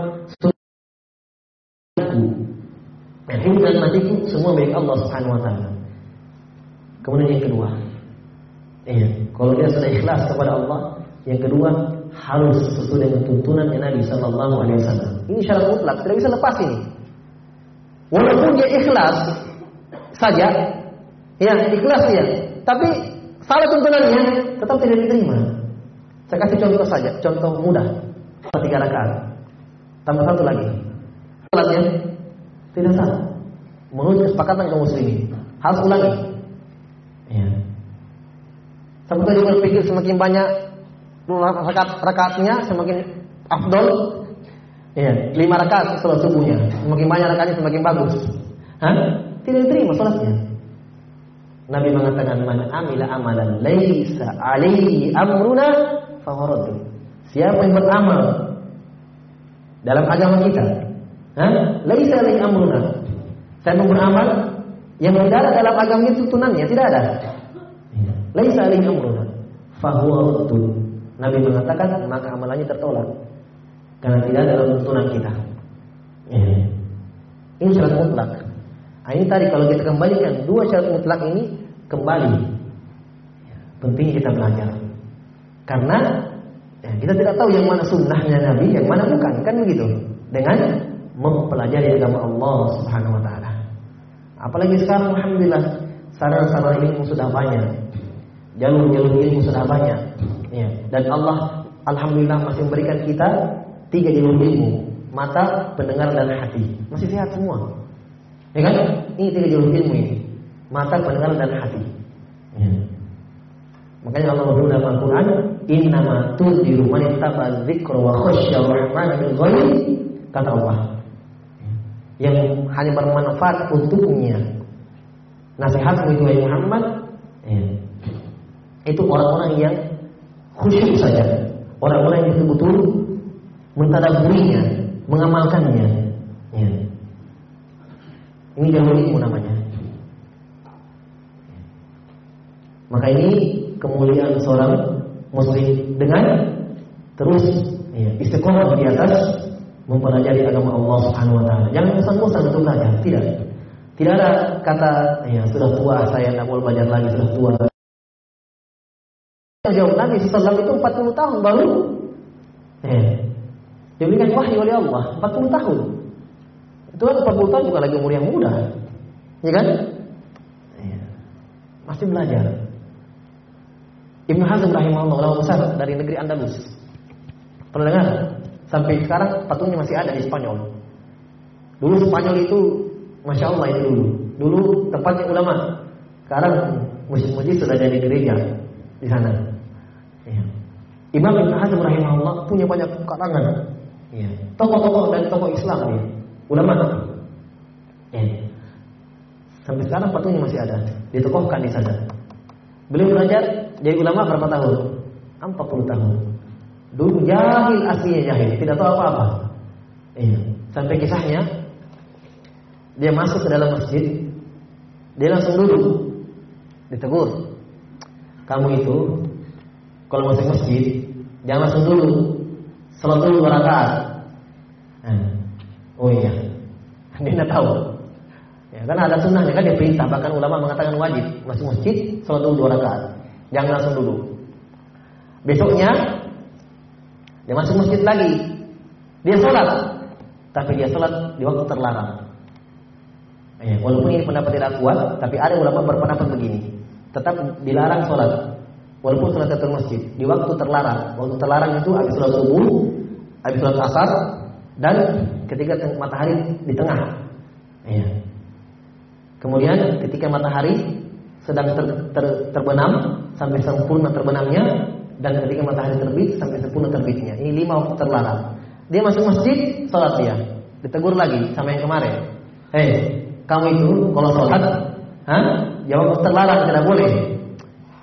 dan hidup matiku semua milik Allah Subhanahu wa taala. Kemudian yang kedua, Iya. Kalau dia sudah ikhlas kepada Allah, yang kedua harus sesuai dengan tuntunan Nabi Shallallahu Alaihi Wasallam. Ini syarat mutlak, tidak bisa lepas ini. Walaupun dia ikhlas saja, ya ikhlas dia, tapi salah tuntunannya tetap tidak diterima. Saya kasih contoh saja, contoh mudah. Tiga rakaat, tambah satu lagi. Salatnya tidak sah. Menurut kesepakatan kaum muslimin, harus ulangi. Ya. Sampai berpikir semakin banyak rakaat rakaatnya semakin afdol. Iya, lima rakaat setelah subuhnya. Semakin banyak rakaatnya semakin bagus. Hah? Tidak diterima salatnya. Nabi mengatakan man amila amalan laisa alaihi amruna fahuraddu. Siapa yang beramal dalam agama kita, Hah? laisa alaihi amruna. Saya mau beramal yang tidak ada dalam agama itu tunannya, tidak ada. Laisa alaihi amruna. Fahuwa Nabi mengatakan maka amalannya tertolak. Karena tidak dalam tuntunan kita. Ya. Ini syarat mutlak. Nah, ini tadi kalau kita kembalikan dua syarat mutlak ini kembali. Penting kita belajar. Karena ya, kita tidak tahu yang mana sunnahnya Nabi, yang mana bukan, kan begitu. Dengan mempelajari agama Allah Subhanahu wa taala. Apalagi sekarang alhamdulillah sarana-sarana ilmu sudah banyak jalur-jalur ilmu sudah banyak. Ya. Dan Allah alhamdulillah masih memberikan kita tiga jalur ilmu, mata, pendengar dan hati. Masih sehat semua. Ya kan? Ini tiga jalur ilmu ini. Mata, pendengar dan hati. Ya. Makanya Allah berfirman dalam Al-Qur'an, "Innama tunziru man ittaba dzikra wa khasyya rahman bil ghaib." Kata Allah. Yang hanya bermanfaat untuknya. Nasihatmu itu Muhammad, ya itu orang-orang yang khusyuk saja. Orang-orang yang betul-betul mentadaburinya, mengamalkannya. Ya. Ini jalur ilmu namanya. Maka ini kemuliaan seorang muslim dengan terus ya, istiqomah di atas mempelajari agama Allah Subhanahu wa taala. Jangan bosan-bosan untuk belajar, tidak. Tidak ada kata ya sudah tua saya tidak mau belajar lagi sudah tua. Jawab Nabi SAW itu 40 tahun baru eh, diberikan wahyu oleh Allah 40 tahun. Itu kan 40 tahun bukan lagi umur yang muda, ya kan? Eh, masih belajar. Ibnu Hazm rahimahullah besar dari negeri Andalus. Pernah dengar? Sampai sekarang patungnya masih ada di Spanyol. Dulu Spanyol itu Masya Allah itu dulu. Dulu tempatnya ulama. Sekarang masjid-masjid sudah jadi gereja di sana. Ya. Imam Ibn Hazm rahimahullah punya banyak karangan. Ya. Tokoh-tokoh dan tokoh Islam ya. Ulama. Ya. Sampai sekarang patungnya masih ada. Ditokohkan di sana. Beliau belajar jadi ulama berapa tahun? 40 tahun. Dulu jahil aslinya jahil, tidak tahu apa-apa. Iya. Sampai kisahnya dia masuk ke dalam masjid, dia langsung duduk, ditegur. Kamu itu kalau masuk masjid jangan langsung dulu, salat dulu dua rakaat. Nah, oh iya, dia tidak tahu. Ya, karena ada sunnahnya kan dia perintah, bahkan ulama mengatakan wajib masuk masjid salat dulu dua rakaat, jangan langsung dulu. Besoknya dia masuk masjid lagi, dia sholat, tapi dia sholat di waktu terlarang. Ya, walaupun ini pendapat tidak kuat, tapi ada ulama berpendapat begini, tetap dilarang sholat, walaupun sholat di masjid di waktu terlarang. Waktu terlarang itu habis sholat subuh habis sholat asar dan ketika matahari di tengah. Ya. Kemudian ketika matahari sedang ter, ter, terbenam sampai sempurna terbenamnya dan ketika matahari terbit sampai sempurna terbitnya. Ini lima waktu terlarang. Dia masuk masjid, sholat dia. Ditegur lagi sama yang kemarin. Hei, kamu itu kalau sholat? Jawab terlarang tidak boleh.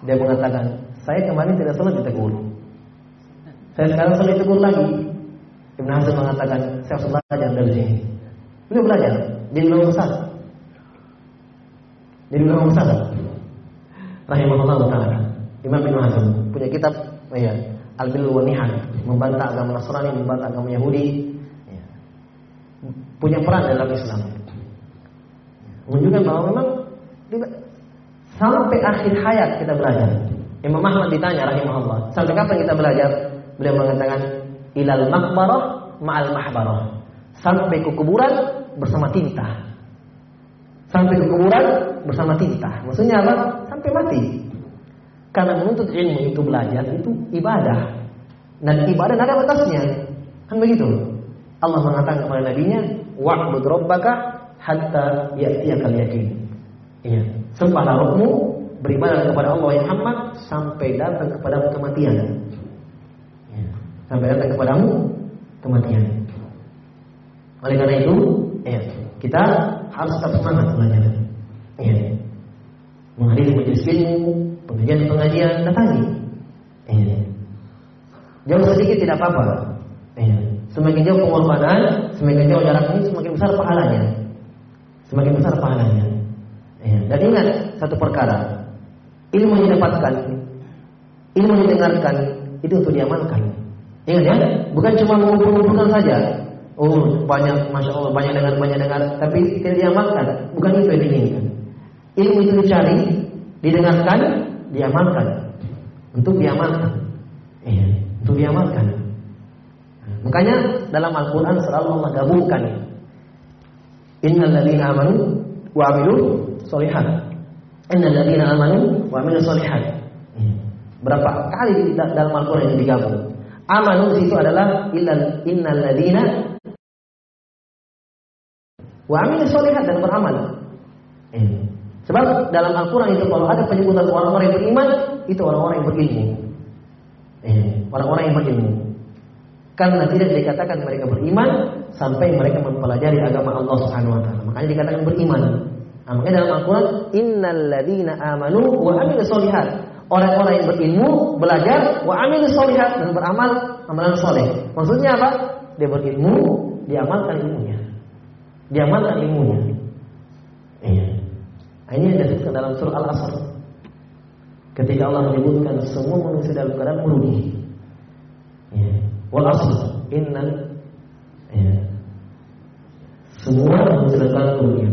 Dia mengatakan, saya kemarin tidak sholat ditegur. Saya sekarang sholat ditegur lagi. Ibn Hazm mengatakan, saya harus belajar dari sini. Beliau belajar, dia belum besar. Jadi belum besar. Rahimahullah taala. Imam Ibn Hazm punya kitab, oh ya, Al-Bil wa Nihan, membantah agama Nasrani, membantah agama Yahudi. Ya. Punya peran dalam Islam. Menunjukkan bahwa memang sampai akhir hayat kita belajar. Imam Ahmad ditanya rahimahullah, sampai kapan kita belajar? Beliau mengatakan ilal makbarah ma'al mahbarah. Sampai ke kuburan bersama tinta. Sampai ke kuburan bersama tinta. Maksudnya apa? Sampai mati. Karena menuntut ilmu itu belajar itu ibadah. Dan ibadah ada batasnya. Kan begitu. Allah mengatakan kepada nabinya, "Wa'bud rabbaka hatta ya'tiyakal yakin." Iya. Sembahlah Rabbmu, beribadah kepada Allah yang Muhammad sampai datang kepada kematian. Ya. Sampai datang kepadamu kematian. Oleh karena itu, ya, kita harus tetap semangat belajar. Ya. Menghadiri majelis ilmu, pengajian-pengajian, datangi. Ya. Jauh sedikit tidak apa-apa. Ya. Semakin jauh pengorbanan, semakin jauh jarak ini, semakin besar pahalanya. Semakin besar pahalanya. Ya. Dan ingat satu perkara, ilmu yang didapatkan, ilmu yang didengarkan itu untuk diamalkan. Ingat ya, bukan cuma mengumpul-ngumpulkan saja. Oh banyak, masya Allah banyak dengar banyak dengar, tapi tidak diamalkan. Bukan itu yang diinginkan. Ilmu itu dicari, didengarkan, diamalkan. Untuk diamalkan. Iya, untuk diamalkan. Makanya dalam Al-Quran selalu Allah gabungkan. Innal ladzina amanu wa amilu solihat. Amanu wa amilu solihat. Berapa kali dalam Al-Quran ini digabung? Amanu itu adalah illal wa amilu solihat dan beramal. Sebab dalam Al-Quran itu kalau ada penyebutan orang-orang yang beriman, itu orang-orang yang berilmu. Orang-orang yang berilmu. Karena tidak dikatakan mereka beriman sampai mereka mempelajari agama Allah Subhanahu wa taala. Makanya dikatakan beriman. Nah, makanya dalam Al-Quran, innal ladzina amanu wa amilus solihat. Orang-orang yang berilmu, belajar, wa amilus solihat dan beramal amalan soleh. Maksudnya apa? Dia berilmu, diamalkan ilmunya. Diamalkan ilmunya. Iya. Nah, ini yang disebutkan dalam surah Al-Asr. Ketika Allah menyebutkan semua manusia dalam keadaan merugi. Ya. Wal asr innal ya. semua manusia dalam keadaan merugi.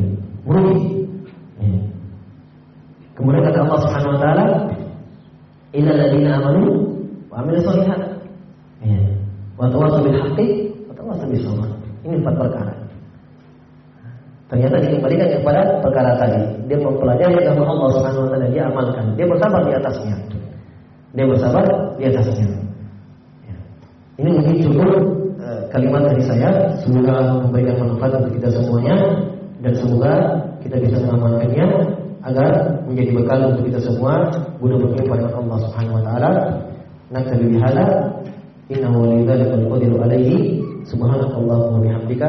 Merugi. Kemudian kata Allah Subhanahu wa taala, "Innal ladzina amanu wa amilus shalihat." Ya. Wa tawassaw bil haqqi wa tawassaw bis sabr. Ini empat perkara. Ternyata dikembalikan kepada perkara tadi. Dia mempelajari agama Allah Subhanahu wa taala, dia amalkan. Dia bersabar di atasnya. Dia bersabar di atasnya. Ya. Ini mungkin cukup uh, kalimat dari saya. Semoga memberikan manfaat untuk kita semuanya dan semoga kita bisa mengamalkannya agar menjadi bekal untuk kita semua guna bertemu pada Allah Subhanahu wa taala. Naktabi bihala inna walidhalika al-qadiru alaihi subhanakallahumma wa bihamdika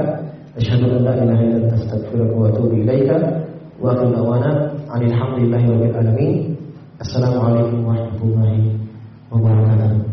asyhadu an la ilaha illa anta astaghfiruka wa atubu ilaika wa qul awana alhamdulillahi rabbil alamin. Assalamualaikum warahmatullahi wabarakatuh.